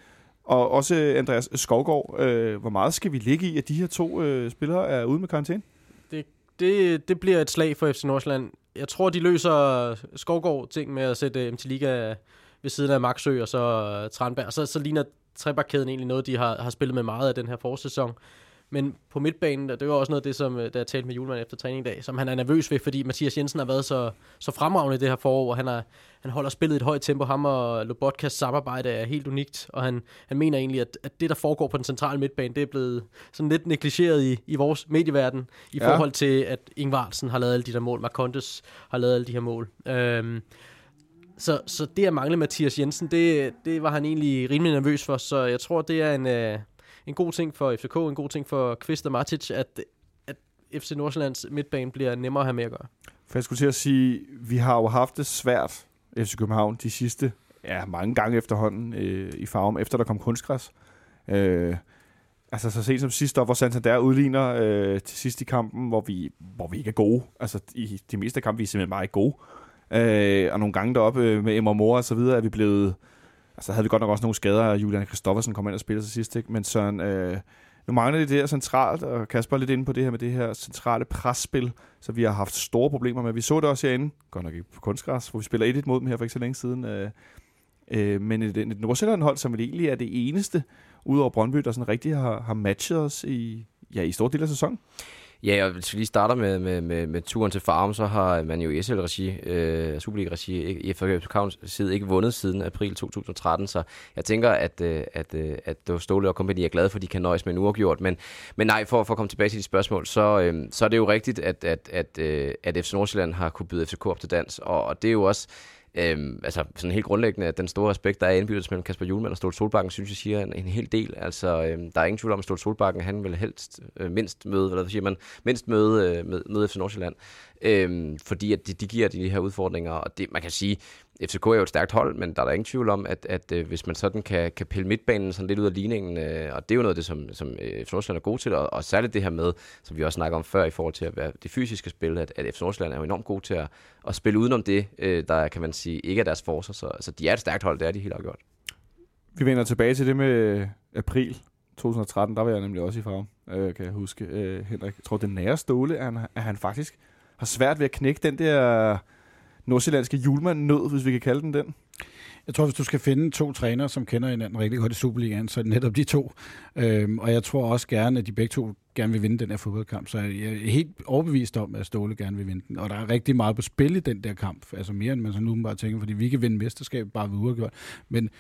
og også Andreas Skovgaard. Øh, hvor meget skal vi ligge i, at de her to øh, spillere er ude med karantæne? Det, det, det bliver et slag for FC Nordsjælland. Jeg tror, de løser Skovgaard ting med at sætte øh, MT Liga ved siden af Maxø og så øh, Tranberg. Så, så ligner trebakkæden egentlig noget, de har, har spillet med meget af den her forsæson. Men på midtbanen, det var også noget af det, som, øh, da jeg talte med Julemand efter træning i dag, som han er nervøs ved, fordi Mathias Jensen har været så, så fremragende i det her forår, og han, er, han holder spillet i et højt tempo. Ham og Lobotkas samarbejde er helt unikt, og han, han mener egentlig, at, at det, der foregår på den centrale midtbane, det er blevet sådan lidt negligeret i, i vores medieverden, i ja. forhold til, at Ingvartsen har lavet alle de der mål, Marcontes har lavet alle de her mål. Øhm, så, så det at mangle Mathias Jensen, det, det var han egentlig rimelig nervøs for, så jeg tror, det er en, øh, en god ting for FCK, en god ting for Kvist og Matic, at, at FC Nordsjællands midtbane bliver nemmere at have med at gøre. For jeg skulle til at sige, vi har jo haft det svært, FC København, de sidste ja, mange gange efterhånden øh, i farven, efter der kom kunstgræs. Øh, altså så sent som sidste år, hvor Santander udligner øh, til sidst i kampen, hvor vi, hvor vi ikke er gode. Altså i de meste kampe, vi er simpelthen meget gode. Øh, Øh, og nogle gange deroppe øh, med Emma Mor og så videre, er vi blevet... Altså havde vi godt nok også nogle skader, og Julian Kristoffersen kom ind og spillede til sidst, ikke? men Søren, øh, nu mangler det det her centralt, og Kasper er lidt inde på det her med det her centrale presspil, så vi har haft store problemer med. Vi så det også herinde, godt nok ikke på kunstgræs, hvor vi spiller 1-1 mod dem her for ikke så længe siden. Øh, øh, men et, et Nordsjælland-hold, som vel egentlig er det eneste, udover Brøndby, der sådan rigtig har, har matchet os i, ja, i stor del af sæsonen. Ja, og hvis vi lige starter med, med, med, med turen til Farm, så har man jo i SL-regi, øh, Superliga-regi, i FA Københavns side ikke vundet siden april 2013, så jeg tænker, at, øh, at, øh, at Ståle og kompagni er glade for, at de kan nøjes med en uafgjort. Men, men nej, for, for at komme tilbage til de spørgsmål, så, øh, så er det jo rigtigt, at, at, at, øh, at FC Nordsjælland har kunne byde FCK op til dans, og, og det er jo også Øhm, altså sådan helt grundlæggende, at den store respekt, der er indbyrdes mellem Kasper Julemand og Stolt Solbakken, synes jeg siger en, en hel del. Altså, øhm, der er ingen tvivl om, at Stolt Solbakken, han vil helst øh, mindst møde, eller hvad siger man, mindst møde, øh, med, møde FC Nordsjælland. Øhm, fordi at de, de giver de her udfordringer, og det, man kan sige, FCK er jo et stærkt hold, men der er der ingen tvivl om, at, at øh, hvis man sådan kan, kan pille midtbanen sådan lidt ud af ligningen, øh, og det er jo noget af det, som, som øh, FC Nordsjælland er god til, og, og særligt det her med, som vi også snakker om før i forhold til at være det fysiske spil, at, at FC Nordsjælland er jo enormt god til at, at spille udenom det, øh, der kan man sige ikke er deres forser, så så de er et stærkt hold, det er de helt afgjort. Vi vender tilbage til det med øh, april 2013, der var jeg nemlig også i farve, øh, kan jeg huske. Øh, Henrik, jeg tror, det nære ståle er, han, at han faktisk har svært ved at knække den der nordsjællandske julemand-nød, hvis vi kan kalde den den. Jeg tror, hvis du skal finde to trænere, som kender hinanden rigtig godt i Superligaen, så er det netop de to. Øhm, og jeg tror også gerne, at de begge to gerne vil vinde den her fodboldkamp. Så jeg er helt overbevist om, at Ståle gerne vil vinde den. Og der er rigtig meget på spil i den der kamp. Altså mere, end man så nu bare tænker, fordi vi kan vinde mesterskabet bare ved uafgjort. Men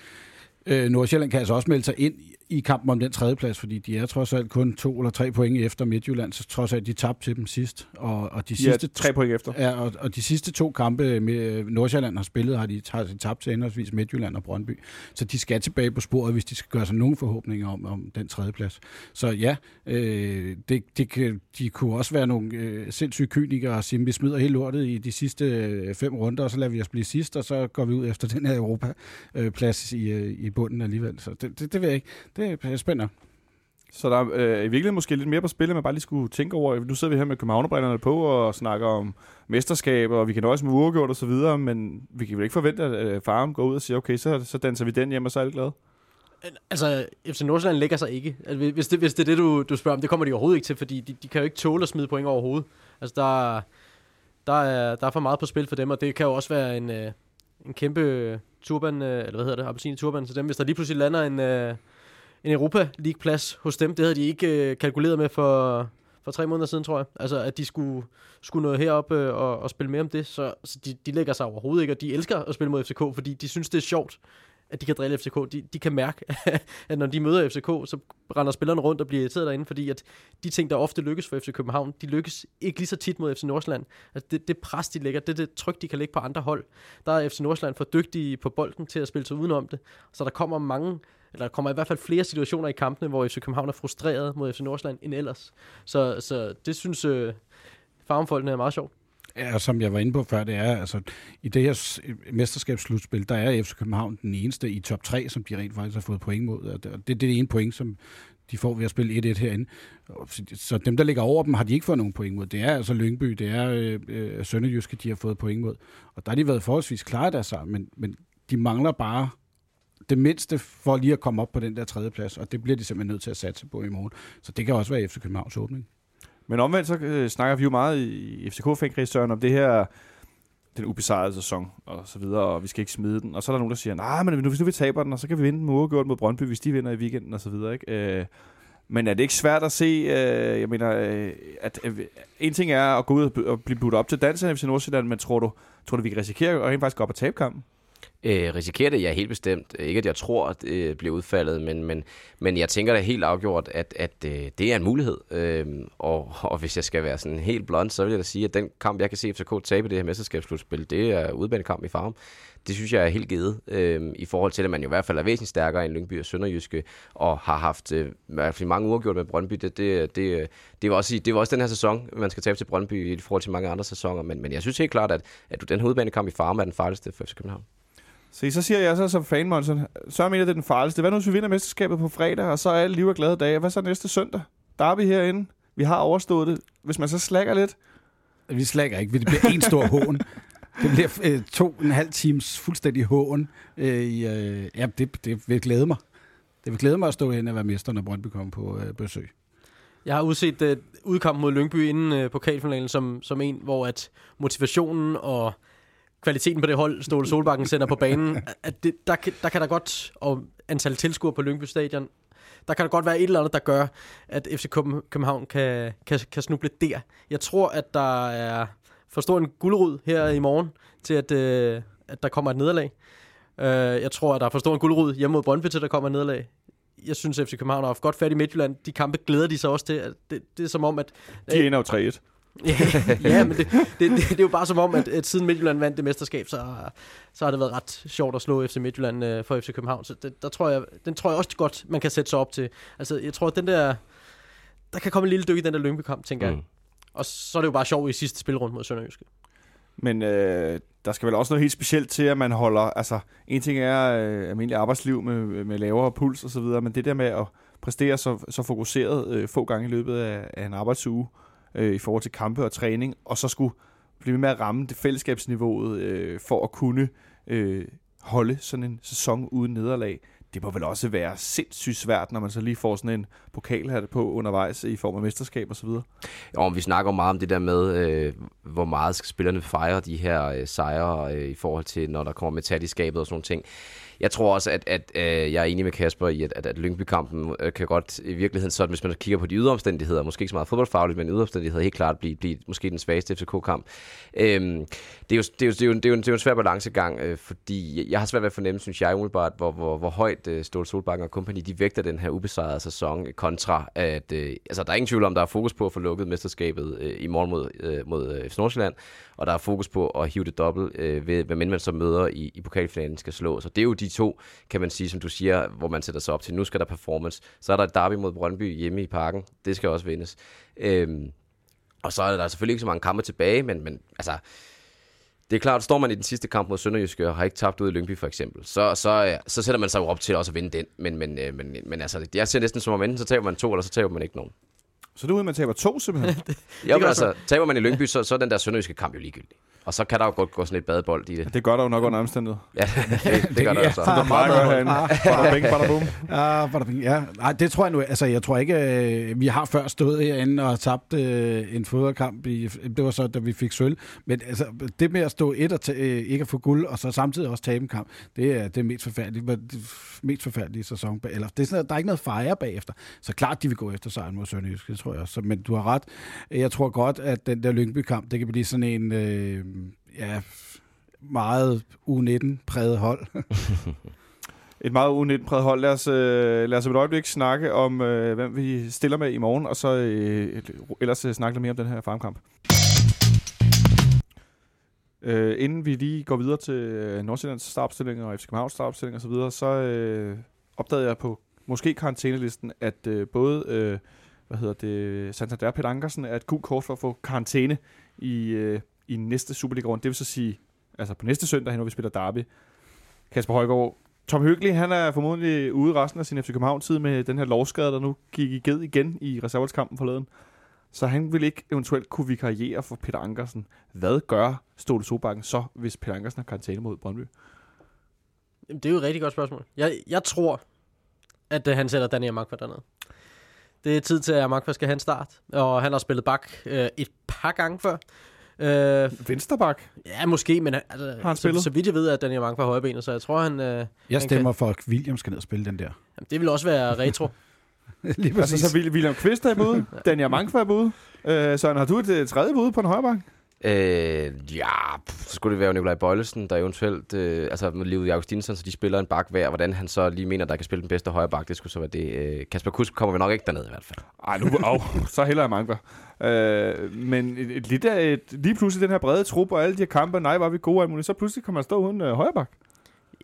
øh, Nordsjælland kan altså også melde sig ind i kampen om den tredje plads, fordi de er trods alt kun to eller tre point efter Midtjylland, så trods alt de tabte til dem sidst. Og, og de, sidste er tre point efter. Ja, og, og de sidste to kampe, med Nordsjælland har spillet, har de, har de tabt til henholdsvis Midtjylland og Brøndby. Så de skal tilbage på sporet, hvis de skal gøre sig nogle forhåbninger om, om den tredje plads. Så ja, øh, det, det de kunne også være nogle øh, sindssyge kynikere og sige, vi smider hele lortet i de sidste øh, fem runder, og så lader vi os blive sidst, og så går vi ud efter den her Europa-plads i, øh, i bunden alligevel. Så det, det, det ved jeg ikke. Det er spændende. Så der er øh, i virkeligheden måske lidt mere på spil, end man bare lige skulle tænke over. Nu sidder vi her med københavnerbrillerne på og snakker om mesterskab, og vi kan nøjes med uafgjort og så videre, men vi kan vel ikke forvente, at øh, faren går ud og siger, okay, så, så danser vi den hjem, og så er alle glade. Altså, FC Nordsjælland lægger sig ikke. Altså, hvis, det, hvis det er det, du, du spørger om, det kommer de overhovedet ikke til, fordi de, de kan jo ikke tåle at smide point overhovedet. Altså, der, der, er, der er for meget på spil for dem, og det kan jo også være en, øh, en kæmpe turban, øh, eller hvad hedder det, appelsin turban til dem, hvis der lige pludselig lander en, øh, en Europa League-plads hos dem. Det havde de ikke øh, kalkuleret med for, for tre måneder siden, tror jeg. Altså, at de skulle, skulle nå herop øh, og, og spille mere om det. Så, så de, de lægger sig overhovedet ikke, og de elsker at spille mod FCK, fordi de synes, det er sjovt at de kan drille FCK. De, de kan mærke, *laughs* at når de møder FCK, så render spillerne rundt og bliver irriteret derinde, fordi at de ting, der ofte lykkes for FC København, de lykkes ikke lige så tit mod FC Nordsjælland. Altså det, det pres, de lægger, det det tryk, de kan lægge på andre hold. Der er FC Nordsjælland for dygtige på bolden til at spille sig udenom det. Så der kommer mange eller der kommer i hvert fald flere situationer i kampene, hvor FC København er frustreret mod FC Nordsjælland end ellers. Så, så det synes øh, farmfolkene er meget sjovt. Ja, som jeg var inde på før, det er, altså, i det her øh, mesterskabsslutspil, der er FC København den eneste i top 3, som de rent faktisk har fået point mod. Og det, det er det ene point, som de får ved at spille 1-1 herinde. Så dem, der ligger over dem, har de ikke fået nogen point mod. Det er altså Lyngby, det er øh, øh Sønderjyske, de har fået point mod. Og der har de været forholdsvis klare der sig, men, men de mangler bare det mindste for lige at komme op på den der tredje plads, og det bliver de simpelthen nødt til at satse på i morgen. Så det kan også være FC Københavns åbning. Men omvendt så øh, snakker vi jo meget i FCK-fankreds, om det her den ubesejrede sæson og så videre, og vi skal ikke smide den. Og så er der nogen, der siger, nej, men hvis nu vi taber den, og så kan vi vinde den uafgjort mod Brøndby, hvis de vinder i weekenden og så videre. Ikke? Øh, men er det ikke svært at se, øh, jeg mener, øh, at øh, en ting er at gå ud og blive budt op til dansen i FC Nordsjælland, men tror du, tror du, vi kan risikere at faktisk gå op og tabe kampen? Øh, risikerer det? Ja, helt bestemt. Ikke at jeg tror, at det bliver udfaldet, men, men, men jeg tænker da helt afgjort, at, at øh, det er en mulighed. Øh, og, og hvis jeg skal være sådan helt blond, så vil jeg da sige, at den kamp, jeg kan se FCK tabe det her mesterskabsslutspil, det er udbanekamp i farm. Det synes jeg er helt givet, øh, i forhold til, at man jo i hvert fald er væsentligt stærkere end Lyngby og Sønderjyske, og har haft øh, i hvert fald mange uafgjort med Brøndby. Det, det, det, det, var også, det var også den her sæson, man skal tabe til Brøndby i forhold til mange andre sæsoner, men, men jeg synes helt klart, at, at den her udbanekamp i farm er den farligste for FC København. Se, så siger jeg så som fan, Monson, så mener det er den farligste. Hvad nu, hvis vi vinder mesterskabet på fredag, og så er alle liv og glade dage? Hvad så næste søndag? Der er vi herinde. Vi har overstået det. Hvis man så slækker lidt. Vi slækker ikke. Det bliver en stor hån. Det bliver øh, to og en halv times fuldstændig hån. Øh, øh, ja, det, det vil glæde mig. Det vil glæde mig at stå hen og være mester, når Brøndby kommer på øh, besøg. Jeg har udset uh, udkamp mod Lyngby inden uh, pokalfinalen som, som en, hvor at motivationen og kvaliteten på det hold, Ståle Solbakken sender på banen, at det, der, der kan der godt, og antal tilskuere på Lyngby Stadion, der kan der godt være et eller andet, der gør, at FC København kan, kan, kan snuble der. Jeg tror, at der er for stor en guldrud her i morgen, til at, øh, at der kommer et nederlag. Øh, jeg tror, at der er for stor en guldrud hjemme mod Brøndby, til der kommer et nederlag. Jeg synes, at FC København har haft godt fat i Midtjylland. De kampe glæder de sig også til. At Det, det er som om, at De ender jo 3-1 ja, *laughs* ja, men det, det, det, det er jo bare som om, at, at siden Midtjylland vandt det mesterskab, så, så har det været ret sjovt at slå FC Midtjylland øh, for FC København. Så det, der tror jeg, den tror jeg også godt, man kan sætte sig op til. Altså, jeg tror, at den der... Der kan komme en lille dyk i den der Lyngby-kamp, tænker mm. jeg. Og så er det jo bare sjovt i sidste spilrunde mod Sønderjyske. Men øh, der skal vel også noget helt specielt til, at man holder... Altså, en ting er øh, almindelig arbejdsliv med, med lavere puls og så videre, men det der med at præstere så, så fokuseret øh, få gange i løbet af, af en arbejdsuge øh, Øh, i forhold til kampe og træning, og så skulle blive med at ramme det fællesskabsniveauet øh, for at kunne øh, holde sådan en sæson uden nederlag. Det må vel også være sindssygt svært, når man så lige får sådan en pokalhat på undervejs i form af mesterskab og så videre. Og vi snakker meget om det der med, øh, hvor meget skal spillerne fejre de her øh, sejre øh, i forhold til, når der kommer metal i skabet og sådan nogle ting. Jeg tror også, at, at øh, jeg er enig med Kasper i, at, at, at Lyngby-kampen øh, kan godt i virkeligheden sådan, hvis man kigger på de ydre omstændigheder, måske ikke så meget fodboldfagligt, men ydre omstændigheder helt klart blive, blive måske den svageste FCK-kamp. Øhm, det, er jo, det, er jo, det, er jo, det, er jo, en- det er jo en svær balancegang, øh, fordi jeg har svært ved at fornemme, synes jeg umiddelbart, hvor, hvor, hvor højt øh, Ståle Solbakken og kompagni, de vægter den her ubesejrede sæson kontra, at øh, altså, der er ingen tvivl om, der er fokus på at få lukket mesterskabet øh, i morgen mod, øh, mod øh, Nordsjælland, og der er fokus på at hive det dobbelt, øh, ved, hvad man så møder i, i pokalfinalen skal slå. Så det er jo de to, kan man sige, som du siger, hvor man sætter sig op til. Nu skal der performance. Så er der et derby mod Brøndby hjemme i parken. Det skal også vindes. Øhm, og så er der selvfølgelig ikke så mange kampe tilbage, men, men altså, det er klart, står man i den sidste kamp mod Sønderjyske og har ikke tabt ud i Lyngby for eksempel, så, så, så sætter man sig jo op til også at vinde den. Men, men, øh, men, men altså, jeg ser næsten som om enten så taber man to, eller så taber man ikke nogen. Så det er ude, man taber to simpelthen. *laughs* Ja, men altså, taber man i Lyngby, så, så er den der Sønderjyske kamp jo ligegyldig. Og så kan der jo godt gå sådan et badebold i det. det gør der jo nok under omstændighed. *laughs* Ja, det, det gør der *laughs* Ja. jo så. Så der er meget godt herinde. Bada bing, bada boom. Ja, *laughs* bada bing, ja. Nej, det tror jeg nu. Altså, jeg tror ikke, øh, vi har før stået herinde og tabt øh, en fodboldkamp. I, det var så, da vi fik sølv. Men altså, det med at stå et og ta- øh, ikke at få guld, og så samtidig også tabe en kamp, det er det mest forfærdelige, det mest forfærdelige sæson. Eller, det er sådan, der er ikke noget fejre bagefter. Så klart, de vil gå efter sejren mod Sønderjysk, det tror jeg også. Så, men du har ret. Jeg tror godt, at den der Lyngby-kamp, det kan blive sådan en... Øh, Øh, ja, meget U19-præget hold. *laughs* Et meget unigt præget hold. Lad os, øh, lad os et øjeblik snakke om, øh, hvem vi stiller med i morgen, og så øh, ellers øh, snakke lidt mere om den her farmkamp. Øh, inden vi lige går videre til øh, Nordsjællands startopstilling og FC Københavns startopstilling osv., så, videre, så øh, opdagede jeg på måske karantænelisten, at øh, både øh, hvad hedder det, Santander Peter Ankersen er et gult kort for at få karantæne i, øh, i næste Superliga-runde. Det vil så sige, altså på næste søndag, når vi spiller derby. Kasper Højgaard, Tom Høgli, han er formodentlig ude resten af sin FC København-tid med den her lovskade, der nu gik i ged igen i reserveholdskampen forleden. Så han vil ikke eventuelt kunne vikariere for Peter Ankersen. Hvad gør Ståle Sobakken så, hvis Peter Ankersen har karantæne mod Brøndby? Jamen, det er jo et rigtig godt spørgsmål. Jeg, jeg tror, at uh, han sætter Daniel Magfa dernede. Det er tid til, at Magfa skal have en start. Og han har spillet bak øh, et par gange før. Øh, Vensterbak. ja, måske, men han- altså, han så, spillet? så vidt jeg ved, at Daniel Markva er højrebenet, så jeg tror, han... Øh, Jeg stemmer for, at William skal ned og spille den der. jamen, det vil også være retro. *laughs* Lige Altså, så Will- William Kvist er ude. *laughs* Daniel Mankva er ude. Øh, så har du et øh, tredje bud på en højrebank? Øh, ja, pff, så skulle det være Nikolaj Bøjlesen, der eventuelt, øh, altså med Augustinsson, så de spiller en bak hver. Hvordan han så lige mener, der kan spille den bedste højre bak, det skulle så være det. Øh, Kasper Kusk kommer vi nok ikke derned i hvert fald. Ej, nu, au, så heller jeg mange Øh, men et, et, lidt et, lige pludselig den her brede trup og alle de her kampe, nej, var vi gode alt muligt, så pludselig kommer man stå uden øh, højrebank.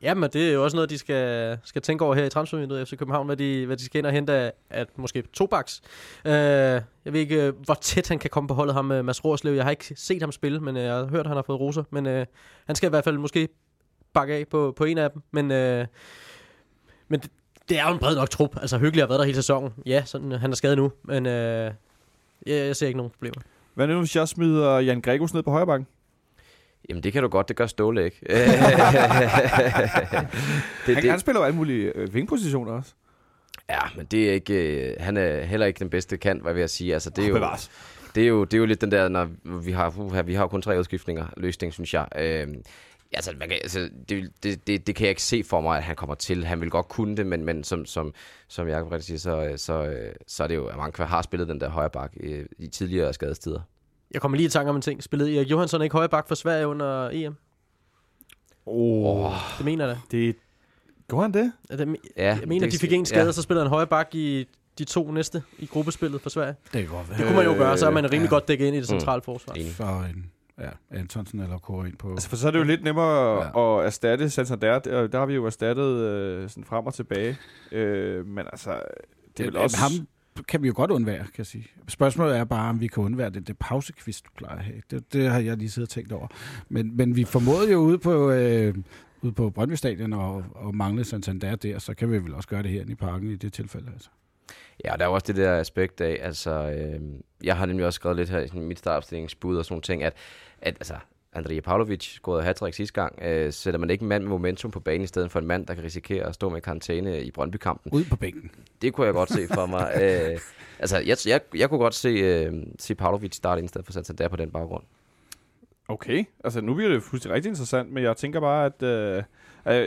Jamen, det er jo også noget, de skal, skal tænke over her i transfervinduet FC København, hvad de, hvad de skal ind og hente af, at måske to baks. Øh, jeg ved ikke, øh, hvor tæt han kan komme på holdet, ham med Mads Rorslev. Jeg har ikke set ham spille, men øh, jeg har hørt, at han har fået roser. Men øh, han skal i hvert fald måske bakke af på, på en af dem. Men, øh, men det, det er jo en bred nok trup. Altså, Hyggelig har været der hele sæsonen. Ja, sådan, han er skadet nu, men øh, jeg, jeg ser ikke nogen problemer. Hvad nu, hvis jeg smider Jan Gregos ned på højrebank? Jamen det kan du godt, det gør Ståle ikke. *laughs* *laughs* det, Han, han spiller jo alle mulige øh, vingpositioner også. Ja, men det er ikke, øh, han er heller ikke den bedste kant, hvad vil jeg sige. Altså, det er jo, Bevares. det er jo, det er jo lidt den der, når vi har, uh, vi har kun tre udskiftninger, løsning, synes jeg. Øh, altså, man kan, altså det, det, det, det, kan jeg ikke se for mig, at han kommer til. Han vil godt kunne det, men, men som, som, som Jacob rigtig siger, så, så, så er det jo, at Mankva har spillet den der højre bak i, i tidligere skadestider. Jeg kommer lige i tanke om en ting. Spillede Erik Johansson ikke højre bak for Sverige under EM? Oh. Det mener jeg da. Det, Gjorde han det? Ja, det, Ja, jeg mener, det- de fik en skade, ja. og så spillede han højre bak i de to næste i gruppespillet for Sverige. Det være. Det kunne man jo gøre, så er man rimelig ja. godt dækket ind i det centrale forsvar. Enig. For en ja, Antonsen eller Kåre ind på... Altså, for så er det jo lidt nemmere Ja. at erstatte Santander. Der, der har vi jo erstattet øh, sådan frem og tilbage. Øh, men altså, det er vel også... Ham kan vi jo godt undvære, kan jeg sige. Spørgsmålet er bare, om vi kan undvære det, det pausekvist, du plejer at have. Det, det har jeg lige siddet og tænkt over. Men, men vi formåede jo ude på, øh, ude på Brøndby Stadion og, og mangle Santander der, så kan vi vel også gøre det her i parken i det tilfælde. Altså. Ja, og der er jo også det der aspekt af, altså, øh, jeg har nemlig også skrevet lidt her i mit startopstillingsbud og sådan nogle ting, at, at altså, Andrija Pavlovic scorede hat sidste gang. Øh, sætter man ikke en mand med momentum på banen i stedet for en mand, der kan risikere at stå med karantæne i Brøndby-kampen? Ud på bænken. Det kunne jeg godt se for mig. *laughs* øh, altså, jeg, jeg, jeg kunne godt se, øh, se Pavlovic starte i stedet for Santander på den baggrund. Okay, altså nu bliver det fuldstændig rigtig interessant, men jeg tænker bare, at... Øh,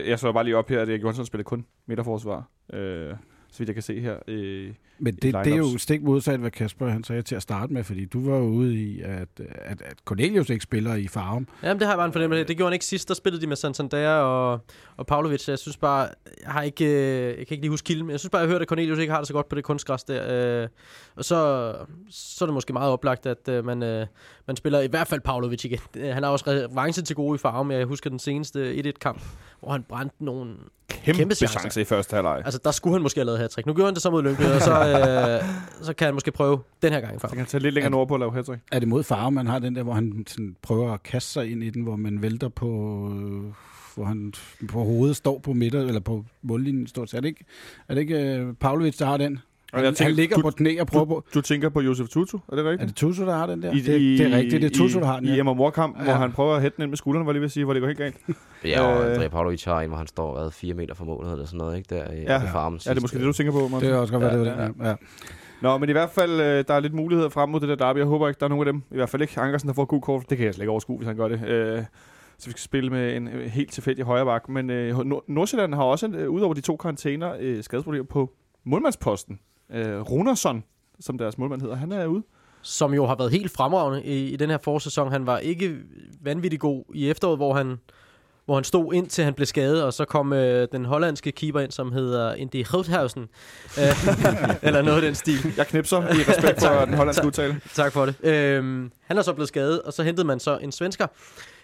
jeg, slår bare lige op her, at Erik Johansson spiller kun midterforsvar. Øh, så vidt jeg kan se her. Øh, Men det, det er jo stik modsat, hvad Kasper han sagde til at starte med, fordi du var jo ude i, at, at, at Cornelius ikke spiller i farven. Jamen, det har jeg bare en fornemmelse. Det gjorde han ikke sidst. Der spillede de med Santander og, og Pavlovic. Jeg synes bare, jeg har ikke, øh, jeg kan ikke lige huske kilden, men jeg synes bare, jeg hørte, at Cornelius ikke har det så godt på det kunstgræs der. Øh, og så, så er det måske meget oplagt, at øh, man, øh, man spiller i hvert fald Pavlovic igen. Han har også revanche til gode i farven. Jeg husker den seneste 1-1-kamp, hvor han brændte nogle kæmpe, Kæmpe chancer. chance i første halvleg. Altså, der skulle han måske have lavet hat Nu gjorde han det så mod Lyngby, og så, *laughs* øh, så kan han måske prøve den her gang i Så kan han tage lidt længere nordpå og lave hat Er det mod farve, man har den der, hvor han sådan prøver at kaste sig ind i den, hvor man vælter på, øh, hvor han på hovedet står på midter, eller på mållinjen stort set. Er det ikke, er det ikke uh, Pavlovic, der har den? Og Han, jeg tænker, han ligger du- på knæ og prøver på... Du tænker på Josef Tutu, er det Er rigtigt? det Tutu, der har den der? I, det, det er rigtigt, det er Tutu, i, der har den. I Ja. Emma Mor-kamp, ja. hvor Ja. han prøver at hætte den ind med skulderen, var jeg lige ved at sige, hvor det går helt galt. *laughs* Ja, og Øh. Andrija Pavlovic har en, hvor han står hvad, fire meter fra målet eller sådan noget, ikke? Der i Ja. ja. farmen Ja, det er måske det, du tænker på, Martin. Det er også godt, hvad det Ja, er. Ja, ja. Nå, men i hvert fald, øh, der er lidt muligheder frem mod det der derby. Jeg håber ikke, der er nogen af dem. I hvert fald ikke Ankersen, der får god kort. Det kan jeg slet ikke overskue, hvis han gør det. Øh, så vi skal spille med en øh, helt tilfældig højre bak. Men øh, Nord- Nordsjælland har også, øh, udover de to karantæner, øh, skadesproblemer på målmandsposten. Øh, Runersson, som deres målmand hedder, han er ude. som jo har været helt fremragende i, i den her forsæson. Han var ikke vanvittig god i efteråret, hvor han, hvor han stod ind til han blev skadet, og så kom øh, den hollandske keeper ind, som hedder Indy Grothausen. Øh, *laughs* eller noget af den stil. Jeg knipser i respekt for *laughs* den hollandske udtale. Tak for det. Øhm, han er så blevet skadet, og så hentede man så en svensker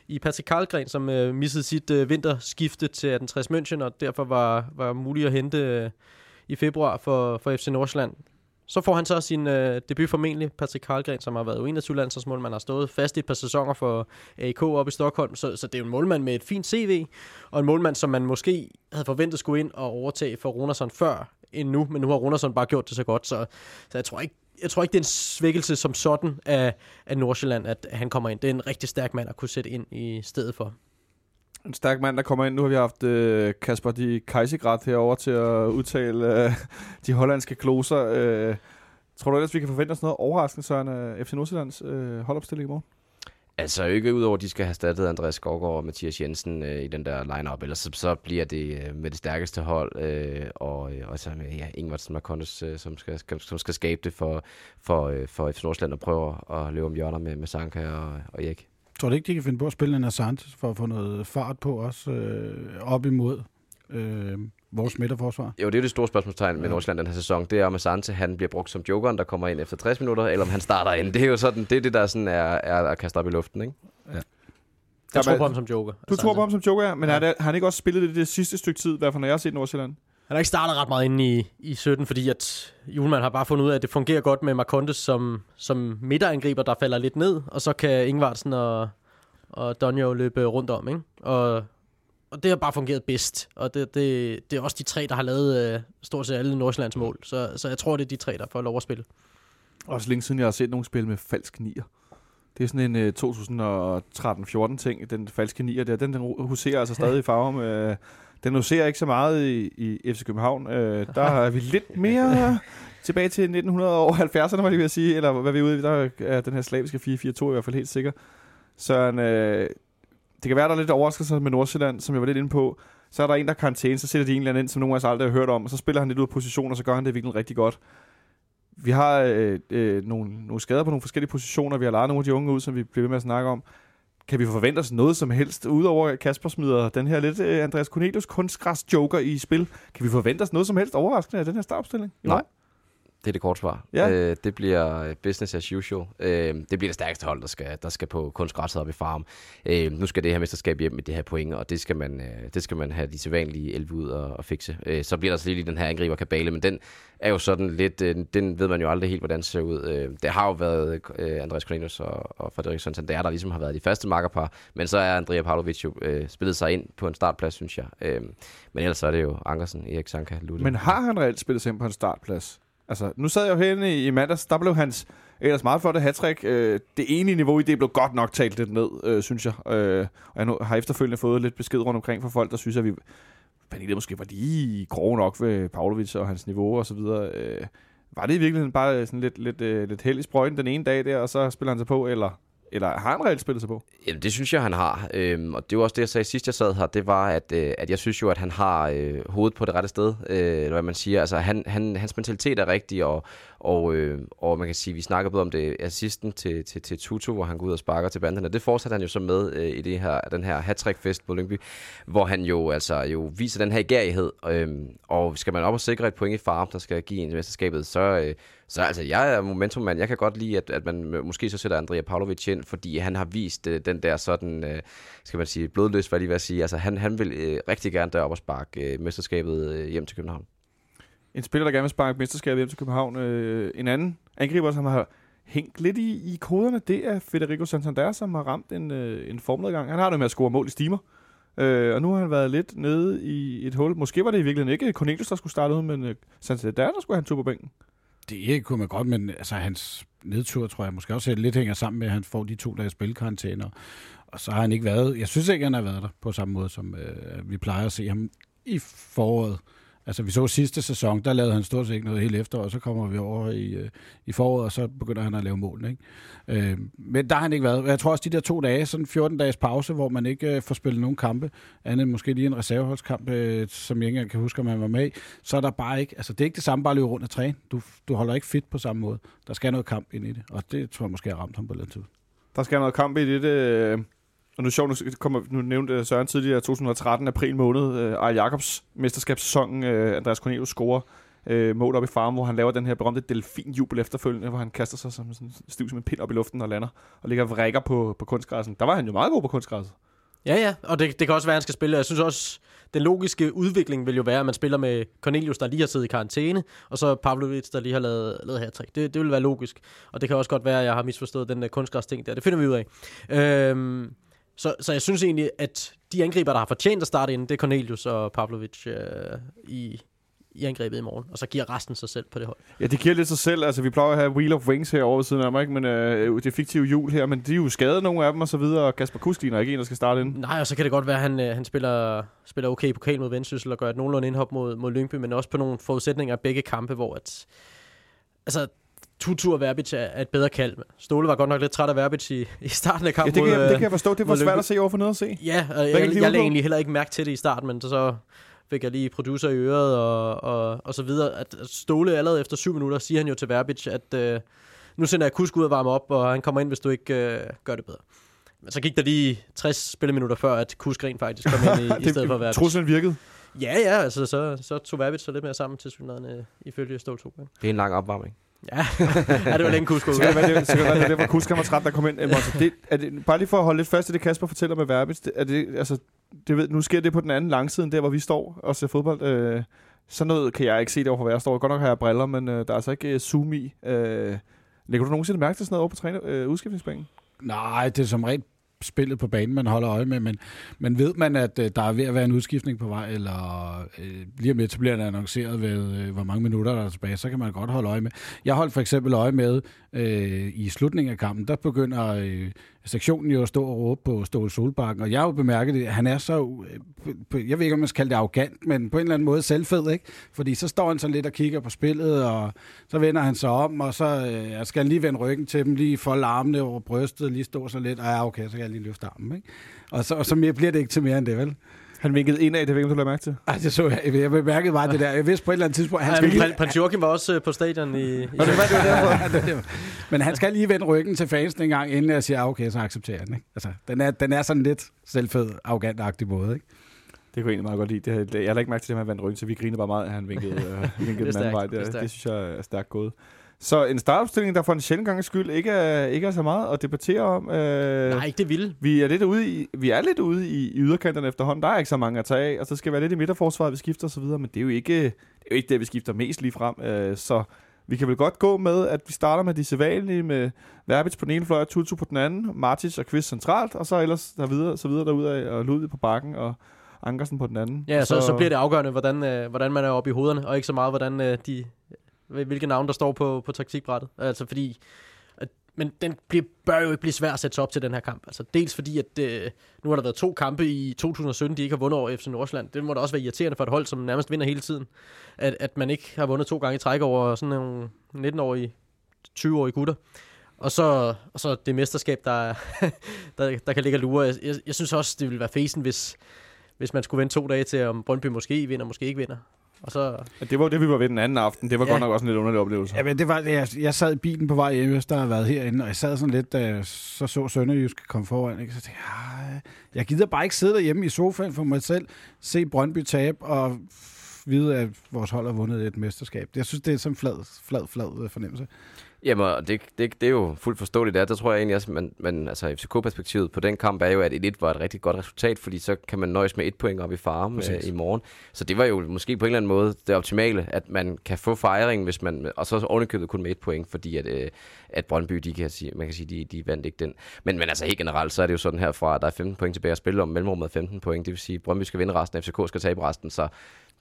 i Patrick Karlgren, som øh, missede sit øh, vinterskifte til 1860 München, og derfor var, var muligt at hente øh, i februar for, for FC Nordsjælland. Så får han så sin øh, debut formentlig, Patrick Karlgren, som har været U21-landsholdsmål. Man har stået fast i et par sæsoner for AK op i Stockholm, så, så det er jo en målmand med et fint CV, og en målmand, som man måske havde forventet skulle ind og overtage for Runersson før end nu, men nu har Runersson bare gjort det så godt, så, så jeg tror ikke, jeg tror ikke, det er en svækkelse som sådan af, af Nordsjælland, at han kommer ind. Det er en rigtig stærk mand at kunne sætte ind i stedet for. En stærk mand, der kommer ind. Nu har vi haft øh, Kasper de Kajsigrat herover til at udtale øh, de hollandske kloser. Øh, tror du ellers, vi kan forvente os noget overraskende, Søren, øh, af FC Nordsjællands øh, holdopstilling i morgen? Altså ikke udover, at de skal have erstattet Andreas Skovgaard og Mathias Jensen øh, i den der lineup, ellers så, så bliver det øh, med det stærkeste hold, øh, og, øh, og så med ja, Ingvartsen Marcondes, øh, som, skal, skal, som skal skabe det for, for, øh, for FC Nordsjælland og prøve at løbe om hjørner med, med Sanka og, og Erik. Tror du ikke, de kan finde på at spille en Assange for at få noget fart på os øh, op imod øh, vores midterforsvar? Jo, det er jo det store spørgsmålstegn med Ja. Nordsjælland den her sæson. Det er, om Asante han bliver brugt som jokeren, der kommer ind efter 60 minutter, eller om han starter ind. Det er jo sådan, det er det, der sådan er, er at kaste op i luften, ikke? Jeg tror på ham som joker. Du tror på ham som joker, ja. men Ja. ja. har han ikke også spillet det det sidste stykke tid, i hvert fald når jeg har set Nordsjælland? Han har ikke startet ret meget inde i, i 17, fordi at Julemand har bare fundet ud af, at det fungerer godt med Marcondes som, som midterangriber, der falder lidt ned, og så kan Ingvartsen og, og Donjo løbe rundt om, ikke? Og, og det har bare fungeret bedst, og det, det, det er også de tre, der har lavet øh, stort set alle Nordsjællands mål, så, så jeg tror, det er de tre, der får lov at spille. Også længe siden, jeg har set nogen spille med falsk nier. Det er sådan en øh, 2013-14 ting, den falske nier der. Den, den huserer altså *laughs* stadig i farver med... Den huserer ikke så meget i, i FC København. Øh, der *laughs* er vi lidt mere tilbage til 1970'erne, var det ved at sige. Eller hvad vi er ude i. Der er den her slaviske 4-4-2 i hvert fald helt sikker. Så øh, det kan være, der er lidt overraskelser med Nordsjælland, som jeg var lidt inde på. Så er der en, der er karantæne, så sætter de en eller anden ind, som nogen af os aldrig har hørt om, og så spiller han lidt ud af position, og så gør han det virkelig rigtig godt. Vi har øh, øh, nogle, nogle skader på nogle forskellige positioner. Vi har lejet nogle af de unge ud, som vi bliver ved med at snakke om. Kan vi forvente os noget som helst, udover at Kasper smider den her lidt øh, Andreas Cornelius kunstgræs joker i spil? Kan vi forvente os noget som helst overraskende af den her startopstilling? Nej. Det er det korte svar. Ja. Øh, det bliver business as usual. Øh, det bliver det stærkeste hold, der skal, der skal på kunstgræsset op i farm. Øh, nu skal det her mesterskab hjem med det her point, og det skal man, øh, det skal man have de sædvanlige 11 ud og, og fikse. Øh, så bliver der så lige den her angriber kabale, men den er jo sådan lidt, øh, den ved man jo aldrig helt, hvordan det ser ud. Øh, det har jo været øh, Andreas Cornelius og, og Frederik Santander, der ligesom har været de faste makkerpar, men så er Andrea Pavlovic jo øh, spillet sig ind på en startplads, synes jeg. Øh, men ellers så er det jo Ankersen, Erik Sanka, Lutte. Men har han reelt spillet sig ind på en startplads? Altså, nu sad jeg jo herinde i, i mandags, der blev hans ellers meget flotte hattrick. Øh, det ene niveau i det blev godt nok talt lidt ned, øh, synes jeg. Øh, og jeg nu, har efterfølgende fået lidt besked rundt omkring fra folk, der synes, at vi Pernille måske var lige grove nok ved Pavlovic og hans niveau og så videre. Øh, var det i virkeligheden bare sådan lidt, lidt, øh, lidt held i sprøjten den ene dag der, og så spiller han sig på, eller eller har han reelt spillet sig på? Jamen, det synes jeg, han har. Øhm, og det var også det, jeg sagde sidst, jeg sad her. Det var, at, øh, at jeg synes jo, at han har øh, hovedet på det rette sted. Øh, eller hvad man siger. Altså, han, han, hans mentalitet er rigtig, og, og, øh, og man kan sige, vi snakker både om det assisten til, til, til Tutu, hvor han går ud og sparker til banderne. Det fortsætter han jo så med øh, i det her, den her hat fest på Lyngby, hvor han jo altså jo viser den her gærighed. Øh, og skal man op og sikre et point i farm, der skal give en mesterskabet, så, øh, så altså, jeg er momentummand. Jeg kan godt lide, at, at man måske så sætter Andrea Pavlovic ind, fordi han har vist øh, den der sådan, øh, skal man sige, blodløs, hvad jeg vil sige. Altså, han, han vil øh, rigtig gerne derop og sparke øh, mesterskabet øh, hjem til København. En spiller, der gerne vil sparke mesterskabet hjem til København. Øh, en anden angriber, som har hængt lidt i, i koderne, det er Federico Santander, som har ramt en, øh, en formiddelgang. Han har det med at score mål i stimer. Øh, og nu har han været lidt nede i et hul. Måske var det i virkeligheden ikke Cornelius, der skulle starte ud, men øh, Santander, der skulle han tur på bænken. Det kunne man godt, men altså, hans nedtur, tror jeg, måske også lidt hænger sammen med, at han får de to dages spilkarantæner. Og så har han ikke været, jeg synes ikke, han har været der på samme måde, som øh, vi plejer at se ham i foråret. Altså, vi så sidste sæson, der lavede han stort set ikke noget hele efter, og så kommer vi over i, øh, i foråret, og så begynder han at lave mål. Ikke? Øh, men der har han ikke været. Jeg tror også, de der to dage, sådan 14 dages pause, hvor man ikke øh, får spillet nogen kampe, andet end måske lige en reserveholdskamp, øh, som jeg ikke engang kan huske, om han var med i, så er der bare ikke, altså det er ikke det samme bare at løbe rundt og træne. Du, du holder ikke fit på samme måde. Der skal noget kamp ind i det, og det tror jeg måske har ramt ham på lidt tid. Der skal noget kamp i det. det og nu er sjovt, nu, kommer, nu nævnte øh, Søren tidligere 2013, april måned, øh, Ejl Jacobs mesterskabssæson, øh, Andreas Cornelius scorer øh, mål op i farm, hvor han laver den her berømte delfinjubel efterfølgende, hvor han kaster sig som, sådan, stiv som en pind op i luften og lander, og ligger og vrikker på, på kunstgræsset. Der var han jo meget god på kunstgræsset. Ja, ja, og det, det kan også være, at han skal spille. Jeg synes også, den logiske udvikling vil jo være, at man spiller med Cornelius, der lige har siddet i karantæne, og så Pavlovic, der lige har lavet, lavet her trick. Det, det vil være logisk. Og det kan også godt være, at jeg har misforstået den der kunstgræs-ting der. Det finder vi ud af. Øhm, så, så jeg synes egentlig, at de angriber, der har fortjent at starte ind, det er Cornelius og Pavlovic øh, i, i angrebet i morgen, og så giver resten sig selv på det hold. Ja, det giver lidt sig selv. Altså, vi plejer at have Wheel of Wings her over siden af mig, ikke? men øh, det fiktive jul her, men de er jo skadet nogle af dem og så videre, og Kasper Kusk er ikke en, der skal starte ind. Nej, og så kan det godt være, at han, øh, han spiller, spiller okay pokal mod Vendsyssel og gør et nogenlunde indhop mod, mod Lyngby, men også på nogle forudsætninger af begge kampe, hvor at, altså, Tutu og Verbic er, er et bedre kald. Ståle var godt nok lidt træt af Verbic i, i starten af kampen. Ja, det kan, mod, jeg, det kan jeg forstå. Det var svært at se over for noget at se. Ja, og jeg, jeg, jeg lagde egentlig heller ikke mærke til det i starten, men så fik jeg lige producer i øret og, og, og så videre. At Ståle allerede efter syv minutter siger han jo til Verbic, at øh, nu sender jeg Kusk ud og varme op, og han kommer ind, hvis du ikke øh, gør det bedre. Men så gik der lige 60 spilleminutter før, at Kusk rent faktisk kom ind i, *laughs* i stedet for Verbic. Truslen virkede. Ja, ja, altså så, så tog Verbic så lidt mere sammen til synligheden ifølge Ståle 2. Det er en lang opvarmning. Ja, *laughs* ja det var længe Kusk Så kan det være, det, så kan det, være, det er derfor Kusk han var træt, der kom ind. Monty, det, er det, bare lige for at holde lidt fast i det, Kasper fortæller med Verbic. Det, er det, altså, det ved, nu sker det på den anden langsiden, der hvor vi står og ser fodbold. Øh, sådan noget kan jeg ikke se det over, hvor jeg står. Godt nok har jeg briller, men øh, der er altså ikke øh, zoom i. Øh, lægger du nogensinde mærke til sådan noget over på træner, øh, udskiftningsbanen? Nej, det er som rent spillet på banen, man holder øje med, men, men ved man, at øh, der er ved at være en udskiftning på vej, eller øh, lige om lidt så bliver det annonceret ved, øh, hvor mange minutter der er tilbage, så kan man godt holde øje med. Jeg holdt for eksempel øje med, øh, i slutningen af kampen, der begynder øh, sektionen jo at stå og råbe på Ståle Solbakken, og jeg har jo bemærket det, han er så, øh, jeg ved ikke, om man skal kalde det arrogant, men på en eller anden måde selvfed, ikke? Fordi så står han sådan lidt og kigger på spillet, og så vender han sig om, og så øh, skal han lige vende ryggen til dem, lige folde armene over brystet, lige stå så lidt, og ja, okay, så kan jeg lige løfte armen, ikke? Og så, og så mere bliver det ikke til mere end det, vel? Han vinkede ind af, det ved ikke, du mærke til. Ej, det så jeg. Jeg bemærkede bare det der. Jeg vidste på et eller andet tidspunkt, han Ja, skal men lige... Prin- Prins Joachim var også øh, på stadion i... i det var derfor. *laughs* Ja, Men han skal lige vende ryggen til fansen en gang, inden jeg siger, ah, okay, så accepterer den. Ikke? Altså, den, er, den er sådan lidt selvfed, arrogant-agtig måde. Ikke? Det kunne jeg egentlig meget godt lide. Det, jeg har ikke mærke til det, at han vandt ryggen, så vi griner bare meget, at han vinkede, øh, *laughs* vinkede den anden vej. Det er Det, stærkt. det, synes jeg er stærkt gået. Så en startopstilling, der for en sjældent gang skyld ikke er, ikke er så meget at debattere om. Øh, Nej, ikke det vilde. Vi er lidt ude i, vi er lidt ude i, i yderkanterne efterhånden. Der er ikke så mange at tage af, og så skal være lidt i midterforsvaret, vi skifter og så videre, men det er jo ikke det, er jo ikke det vi skifter mest lige frem. Øh, så vi kan vel godt gå med, at vi starter med de sædvanlige, med Verbitz på den ene fløj, Tutu på den anden, Martic og Kvist centralt, og så ellers der videre, så videre derudad, og Ludvig på bakken, og Ankersen på den anden. Ja, og så, så bliver det afgørende, hvordan, øh, hvordan man er oppe i hovederne, og ikke så meget, hvordan øh, de, hvilke navne, der står på, på taktikbrættet. Altså fordi, at, men den bliver, bør jo ikke blive svær at sætte sig op til den her kamp. Altså dels fordi, at øh, nu har der været to kampe i 2017, de ikke har vundet over FC Nordsjælland. Det må da også være irriterende for et hold, som nærmest vinder hele tiden. At, at man ikke har vundet to gange i træk over sådan nogle 19-årige, 20-årige gutter. Og så, og så det mesterskab, der, *laughs* der, der kan ligge og lure. Jeg, jeg, jeg synes også, det ville være fesen, hvis, hvis man skulle vente to dage til, om Brøndby måske vinder, måske ikke vinder. Og så, det var jo det, vi var ved den anden aften. Det var Ja. godt nok også en lidt underlig oplevelse. Ja, men det var, jeg, jeg sad i bilen på vej hjem, der har været herinde, og jeg sad sådan lidt, da jeg så så Sønderjysk komme foran, ikke? så tænkte jeg, "Ej, jeg gider bare ikke sidde derhjemme i sofaen for mig selv, se Brøndby tabe, og vide, at vores hold har vundet et mesterskab. Jeg synes, det er sådan en flad, flad, flad øh, fornemmelse. Jamen, og det, det, det er jo fuldt forståeligt. Der, der tror jeg egentlig også, man, man altså FCK-perspektivet på den kamp er jo, at 1 var et rigtig godt resultat, fordi så kan man nøjes med et point op i farm øh, i morgen. Så det var jo måske på en eller anden måde det optimale, at man kan få fejringen, hvis man, og så ovenikøbet kun med et point, fordi at, øh, at Brøndby, de kan sige, man kan sige, de, de vandt ikke den. Men, men altså helt generelt, så er det jo sådan herfra, at der er 15 point tilbage at spille om, mellemrummet er 15 point, det vil sige, at Brøndby skal vinde resten, FCK skal tabe resten, så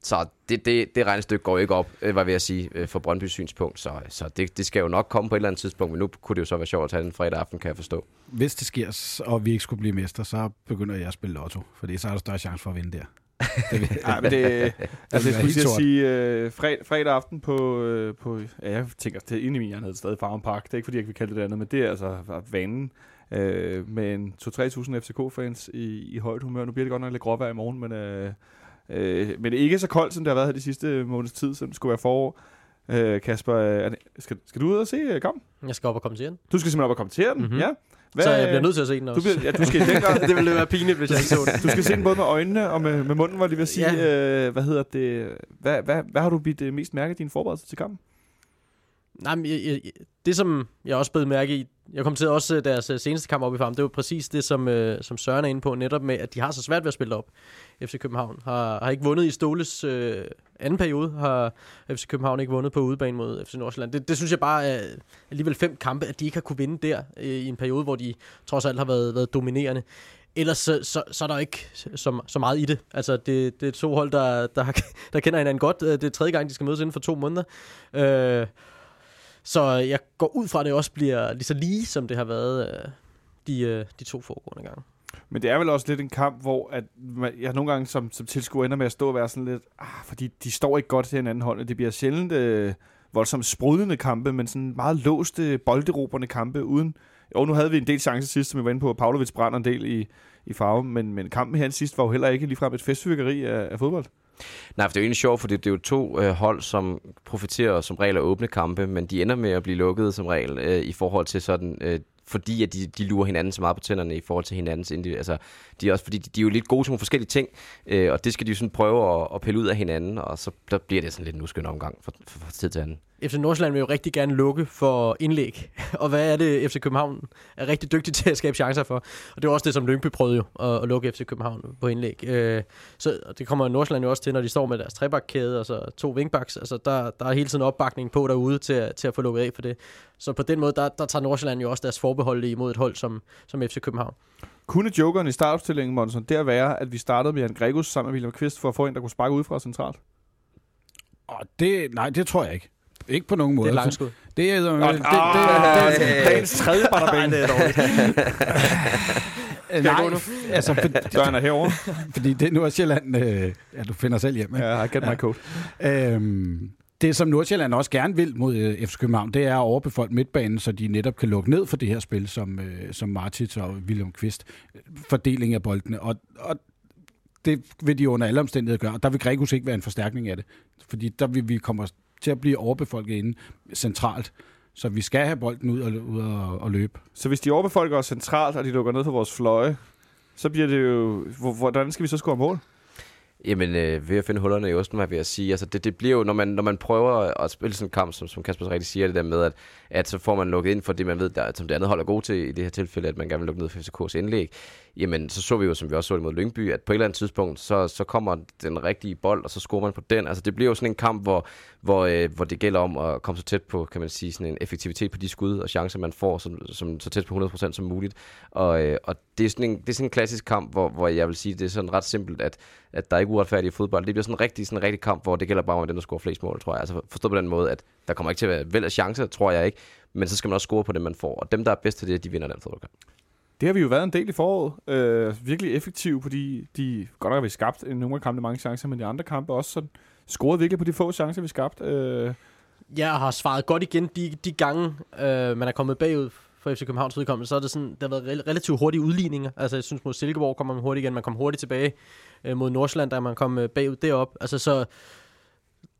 så det, det, det regnestykke går ikke op, øh, var jeg ved at sige, øh, fra Brøndbys synspunkt. Så, så det, det skal jo nok komme på et eller andet tidspunkt, men nu kunne det jo så være sjovt at tage den fredag aften, kan jeg forstå. Hvis det sker, og vi ikke skulle blive mester, så begynder jeg at spille lotto, fordi så er der større chance for at vinde der. *laughs* Nej, men det, *laughs* altså, jeg skulle sige, øh, fred, fredag aften på, øh, på, ja, jeg tænker, det er inde i min hjerne, hedder stadig Farm Park. Det er ikke, fordi jeg ikke vil kalde det det andet, men det er altså vanen øh, med en 2-3.000 FCK-fans i, i højt humør. Nu bliver det godt nok lidt gråvejr i morgen, men, øh, øh, men ikke så koldt, som det har været her de sidste måneds tid, som det skulle være forår. Øh, Kasper, er det- skal, skal du ud og se øh, kampen? jeg skal op og komme til den. Du skal simpelthen op og kommentere den, Mhm. ja. Så jeg bliver nødt til at se den også. du, bliver, ja, du skal den *laughs* grad, det ville være pinligt, hvis jeg ikke så den. du skal se den både med øjnene og med, med munden, hvor de vil sige, ja. øh, hvad hedder det, hvad, hvad, hvad har du bidt øh, mest mærke i din forberedelse til kampen? Nej, men jeg, jeg, det som jeg også blev mærke i, jeg kom til også øh, deres øh, seneste kamp op i farm, det var præcis det, som, øh, som Søren er inde på, netop med, at de har så svært ved at spille op. FC København har, har ikke vundet i Ståles øh, anden periode, har FC København ikke vundet på udebane mod FC Nordsjælland. Det, det synes jeg bare er alligevel fem kampe, at de ikke har kunne vinde der øh, i en periode, hvor de trods alt har været, været dominerende. Ellers så, så, så er der ikke så, så meget i det. Altså, det, det er to hold, der, der, *laughs* der kender hinanden godt. Det er tredje gang, de skal mødes inden for to måneder. Øh, så jeg går ud fra, at det også bliver lige så lige, som det har været øh, de, øh, de to foregående gange. Men det er vel også lidt en kamp, hvor at man, jeg nogle gange som, som tilskuer ender med at stå og være sådan lidt, ah, fordi de står ikke godt til hinanden hold. Det bliver sjældent øh, voldsomt sprudlende kampe, men sådan meget låste, bolderoberne kampe uden... Jo, nu havde vi en del chancer sidst, som vi var inde på. Pavlovic brænder en del i, i farve, men, men kampen her sidst var jo heller ikke ligefrem et festfyrkeri af, af fodbold. Nej, for det er jo egentlig sjovt, for det, det er jo to øh, hold, som profiterer som regel af åbne kampe, men de ender med at blive lukket som regel øh, i forhold til sådan... Øh, fordi at de, de lurer hinanden så meget på tænderne i forhold til hinandens individ. Altså, de er også, fordi de, de er jo lidt gode til nogle forskellige ting, øh, og det skal de jo sådan prøve at, at pille ud af hinanden, og så der bliver det sådan lidt en uskøn omgang fra, fra, fra tid til anden. FC Nordsjælland vil jo rigtig gerne lukke for indlæg. *laughs* Og hvad er det, FC København er rigtig dygtig til at skabe chancer for? Og det er også det, som Lyngby prøvede jo, at, at lukke FC København på indlæg. Øh, så det kommer Nordsjælland jo også til, når de står med deres trebakkæde og så to wingbacks. Altså, der, der er hele tiden opbakning på derude til, at- til at få lukket af for det. Så på den måde, der, der tager Nordsjælland jo også deres forbehold imod et hold som, som FC København. Kunne jokeren i startopstillingen, Monson, der være, at vi startede med Jan Gregus sammen med William Kvist for at få en, der kunne sparke ud fra centralt? Og det, nej, det tror jeg ikke. Ikke på nogen måde. Det er langskud. Det er, det, det, Ah, det, det, det, dagens tredje batterbane. det er dårligt. det, nej, altså, for, Døren er herovre. fordi det er Nordsjælland, øh, ja, du finder selv hjem, ikke? Ja, I get my code. Øhm, det, som Nordsjælland også gerne vil mod øh, FC København, det er at overbefolke midtbanen, så de netop kan lukke ned for det her spil, som, øh, som Martins og William Kvist. Fordeling af boldene. Og, og det vil de under alle omstændigheder gøre. Og der vil Gregus ikke være en forstærkning af det. Fordi der vil vi komme til at blive overbefolket inde centralt. Så vi skal have bolden ud og, ud og, og løbe. Så hvis de overbefolker os centralt, og de lukker ned for vores fløje, så bliver det jo... hvor- Hvordan skal vi så score mål? Jamen, øh, ved at finde hullerne i osten, hvad vil jeg sige. Altså, det, det bliver jo, når man, når man prøver at spille sådan en kamp, som, som Kasper så rigtig siger, det der med, at, at så får man lukket ind for det, man ved, der, som det andet hold er god til i det her tilfælde, at man gerne vil lukke ned for FCK's indlæg. Jamen, så så vi jo, som vi også så det mod Lyngby, at på et eller andet tidspunkt, så, så kommer den rigtige bold, og så scorer man på den. Altså, det bliver jo sådan en kamp, hvor, hvor, øh, hvor det gælder om at komme så tæt på, kan man sige, sådan en effektivitet på de skud og chancer, man får, som, som så tæt på 100% som muligt. Og, øh, og det, er sådan en, det er sådan en klassisk kamp, hvor, hvor jeg vil sige, det er sådan ret simpelt, at, at der er ikke uretfærdig fodbold. Det bliver sådan en rigtig, sådan en rigtig kamp, hvor det gælder bare om den, der scorer flest mål, tror jeg. Altså forstå på den måde, at der kommer ikke til at være vel af chancer, tror jeg ikke, men så skal man også score på det, man får. Og dem, der er bedst til det, de vinder den fodboldkamp. Det har vi jo været en del i foråret. Øh, virkelig effektive, fordi de godt nok har vi skabt i nogle af kampene mange chancer, men de andre kampe også sådan, scoret virkelig på de få chancer, vi skabte. Øh, Jeg har svaret godt igen de, de gange, øh, man er kommet bagud for FC Københavns vedkommende, så er det sådan, der har været relativt hurtige udligninger. Altså, jeg synes, mod Silkeborg kommer man hurtigt igen, man kom hurtigt tilbage. Øh, mod Nordsjælland, der man kom øh, bagud derop. Altså, så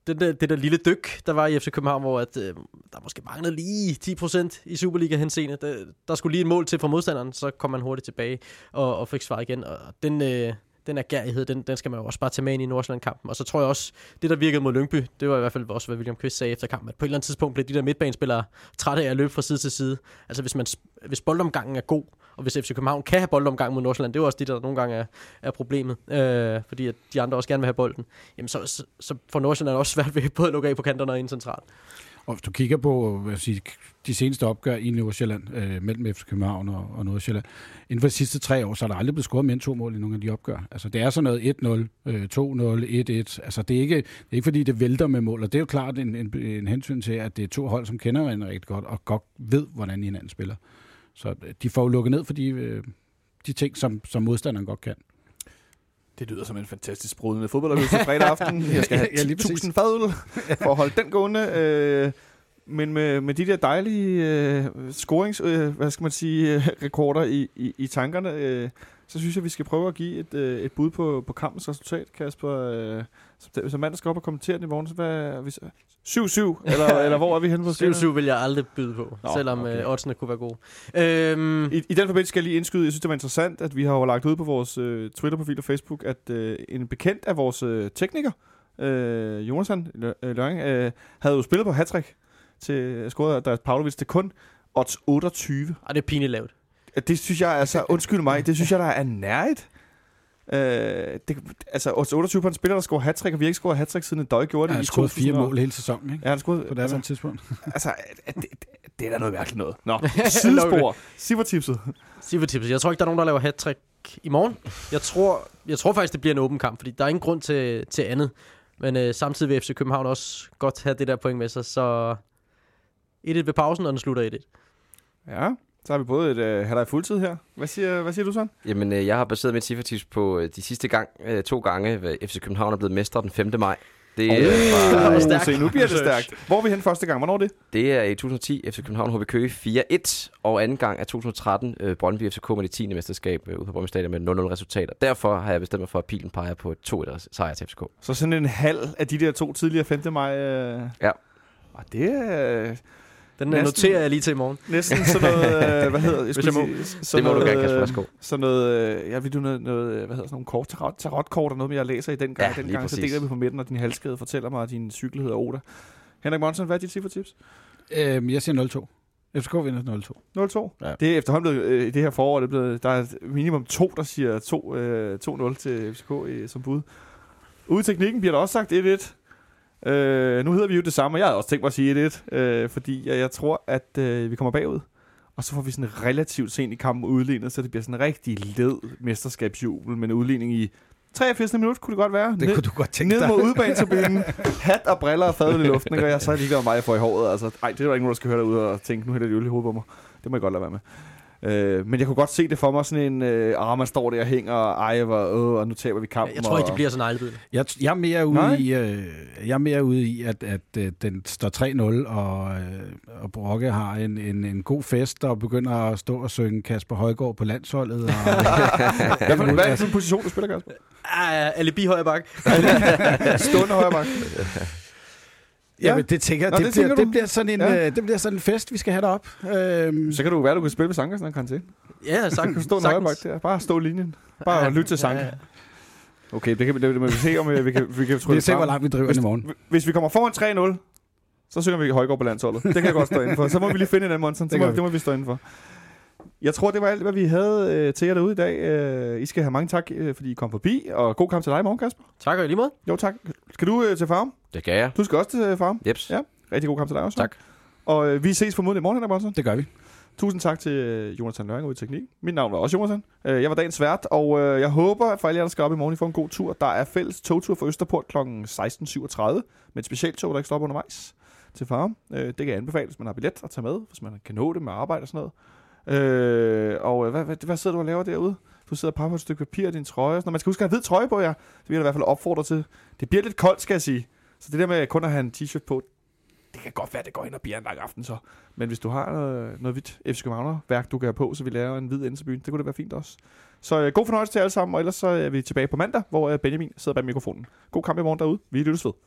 det der, det der lille dyk, der var i FC København, hvor at, øh, der måske manglede lige 10% i Superliga henseende. Der, der skulle lige et mål til fra modstanderen, så kom man hurtigt tilbage og, og fik svar igen. Og den, øh, den agerighed, den, den skal man jo også bare tage med ind i Nordsjælland-kampen. Og så tror jeg også, det der virkede mod Lyngby, det var i hvert fald også, hvad William Kvist sagde efter kampen, at på et eller andet tidspunkt blev de der midtbanespillere trætte af at løbe fra side til side. Altså hvis, man, hvis boldomgangen er god, og hvis FC København kan have boldomgang mod Nordsjælland, det er jo også det, der nogle gange er, er problemet, øh, fordi at de andre også gerne vil have bolden, jamen så, så, så får Nordsjælland også svært ved både at lukke af på kanterne og ind centralt. Og hvis du kigger på øh, hvad jeg sige, de seneste opgør i Nordsjælland, øh, mellem FC København og, og Nordsjælland, inden for de sidste tre år, så er der aldrig blevet scoret mere end to mål i nogle af de opgør. Altså det er sådan noget 1-0, øh, 2-0, 1-1. Altså det er, ikke, det er ikke fordi, det vælter med mål, og det er jo klart en, en, en hensyn til, at det er to hold, som kender hinanden rigtig godt, og godt ved, hvordan hinanden spiller. Så øh, de får jo lukket ned for de, øh, de ting, som, som modstanderen godt kan. det lyder som en fantastisk sprudende fodboldoplevelse fredag aften. *laughs* Jeg skal have Ja, lige præcis. 1000 fadøl for at holde den gående. Øh, men med, med de der dejlige øh, scorings, øh, hvad skal man sige, øh, rekorder i, i, i tankerne, øh, så synes jeg, vi skal prøve at give et, øh, et bud på, på kampens resultat, Kasper. Øh, som, som mand, der skal op og kommentere den i morgen, så hvad er vi så? 7-7, *laughs* eller, eller hvor er vi henne på skalaen? 7-7 vil jeg aldrig byde på, Nå, selvom okay. øh, oddsene kunne være gode. Øhm, I, I den forbindelse skal jeg lige indskyde, jeg synes, det var interessant, at vi har jo lagt ud på vores øh, Twitter-profil og Facebook, at øh, en bekendt af vores øh, tekniker, øh, øh, Løring, øh, havde jo spillet på hattrick til scoret der Pavlovic til kun odds 28. og det er pinligt lavt. Det synes jeg altså, *laughs* undskyld mig, det synes jeg, der er nærigt. Øh, det, altså odds 28 på en spiller, der scorer hattrick, og vi har ikke scoret hattrick siden en døj gjorde det Han har i scoret fire 2000 og- mål hele sæsonen, ikke? Ja, han scoret, På det altså, tidspunkt. *laughs* altså, det, det, det er da noget mærkeligt noget. Nå, *laughs* sidespor. Sivertipset. Silvertips. Jeg tror ikke, der er nogen, der laver hat i morgen. Jeg tror, jeg tror faktisk, det bliver en åben kamp, fordi der er ingen grund til, til andet. Men øh, samtidig vil FC København også godt have det der point med sig, så 1-1 ved pausen, og den slutter 1-1. Ja, så har vi både et øh, halvleg fuldtid her. Hvad siger, hvad siger du, sådan? Jamen, øh, jeg har baseret mit cifretips på øh, de sidste gang, øh, to gange, hvor FC København er blevet mestre den 5. maj. Det, er fra, er stærkt. Se, nu bliver det stærkt. Hvor er vi hen første gang? Hvornår er det? det er i 2010 FC København HB Køge 4-1, og anden gang er 2013 øh, Brøndby FCK med det 10. mesterskab øh, ude på Brøndby Stadion med 0-0 resultater. Derfor har jeg bestemt mig for, at pilen peger på et 2-1 sejr til FCK. Så sådan en halv af de der to tidligere 5. maj. Øh... Ja. Og det er Den Næsten. Noterer jeg lige til i morgen. næsten sådan noget, øh, *laughs* hvad hedder jeg jeg skulle må. sige, sådan Det må du noget, gerne, Kasper. øh, Værsgo. Sådan noget, øh, jeg vil du noget, noget, øh, hvad hedder sådan nogle kort, tarot, tarotkort og noget, jeg læser i den gang. Ja, den gang, så præcis. deler vi på midten, og din halskade fortæller mig, at din cykel hedder Oda. Henrik Monsen, hvad er dit cifretips? Øhm, jeg siger 0-2. FCK vinder 0-2. 0-2. Ja. Det er efterhånden blevet, øh, i det her forår, det er blevet, der er minimum to, der siger to, øh, 2-0 til FCK i, som bud. Ude i teknikken bliver der også sagt 1-1. Øh, nu hedder vi jo det samme, og jeg havde også tænkt mig at sige 1-1, øh, fordi jeg, jeg tror, at øh, vi kommer bagud. Og så får vi sådan relativt sent i kampen udlignet, så det bliver sådan en rigtig led mesterskabsjubel med en udligning i 83. minut kunne det godt være. Det Ned- kunne du godt tænke Ned dig. mod udbanetribunen. *laughs* Hat og briller og fadet i luften. Ikke? Og jeg så er lige mig, jeg får i håret. Altså, ej, det er der ikke nogen, der skal høre derude og tænke, nu hælder de øl i hovedet på mig. Det må jeg godt lade være med. Øh, men jeg kunne godt se det for mig, sådan en, øh, ah, man står der og hænger, og ej, hvor, øh, og nu taber vi kampen. Jeg tror ikke, og, de bliver så neglebid. Jeg, jeg er mere Nej. ude i, øh, jeg er mere ude i at, at øh, den står 3-0, og, øh, og Brokke har en, en, en god fest, og begynder at stå og synge Kasper Højgaard på landsholdet. Og, *laughs* Hvad, for, hvad er det for en position, du spiller, Kasper? Ah, alibi højre bak. *laughs* Stående højre bak. Ja, men det tænker Nå, det, det bliver, tænker det, du? bliver sådan en, Ja. øh, det bliver sådan en fest, vi skal have derop. Øhm, Så kan du være, du kan spille med Sankersen, når han kan til. Ja, sagt, kan du stå en bak der. Bare stå linjen. Bare ja, lytte til Sanker. Ja, ja. Okay, det kan vi, det, det må vi se, om øh, vi kan, vi kan vi trylle ser, hvor frem. langt vi driver Hvis, i morgen. hvis vi kommer foran 3-0, så synger vi Højgaard på landsholdet. Det kan jeg godt stå inden for. Så må vi lige finde en anden Monson. Det Det, må, vi. det må vi stå inden for. Jeg tror, det var alt, hvad vi havde øh, til jer derude i dag. Øh, I skal have mange tak, øh, fordi I kom forbi. Og god kamp til dig i morgen, Kasper. Tak og i lige måde. Jo, tak. Skal du øh, til farm? Det kan jeg. Du skal også til øh, farm. Jeps. Ja. Rigtig god kamp til dig også. Tak. Og øh, vi ses formodentlig i morgen, Henrik Monson. Det gør vi. Tusind tak til øh, Jonathan Løring ude i Teknik. Mit navn var også Jonathan. Øh, jeg var dagens vært, og øh, jeg håber, at for alle jer, der skal op i morgen, I får en god tur. Der er fælles togtur fra Østerport kl. 16.37 med et specialtog, der ikke stopper undervejs til Farum. Øh, det kan jeg anbefale, hvis man har billet at tage med, hvis man kan nå det med arbejde og sådan noget. Øh, og øh, hvad, hvad, hvad sidder du og laver derude? Du sidder og papper et stykke papir i din trøje. Når. Man skal huske at have hvid trøje på jer. Det vil jeg i hvert fald opfordre til. Det bliver lidt koldt, skal jeg sige. Så det der med kun at have en t-shirt på, det kan godt være, det går ind og bliver en lang aften så. Men hvis du har noget, noget hvidt FC Københavner-værk, du kan have på, så vi laver en hvid ende byen. Det kunne det være fint også. Så øh, god fornøjelse til alle sammen, og ellers så er vi tilbage på mandag, hvor øh, Benjamin sidder bag mikrofonen. God kamp i morgen derude. Vi lyttes ved.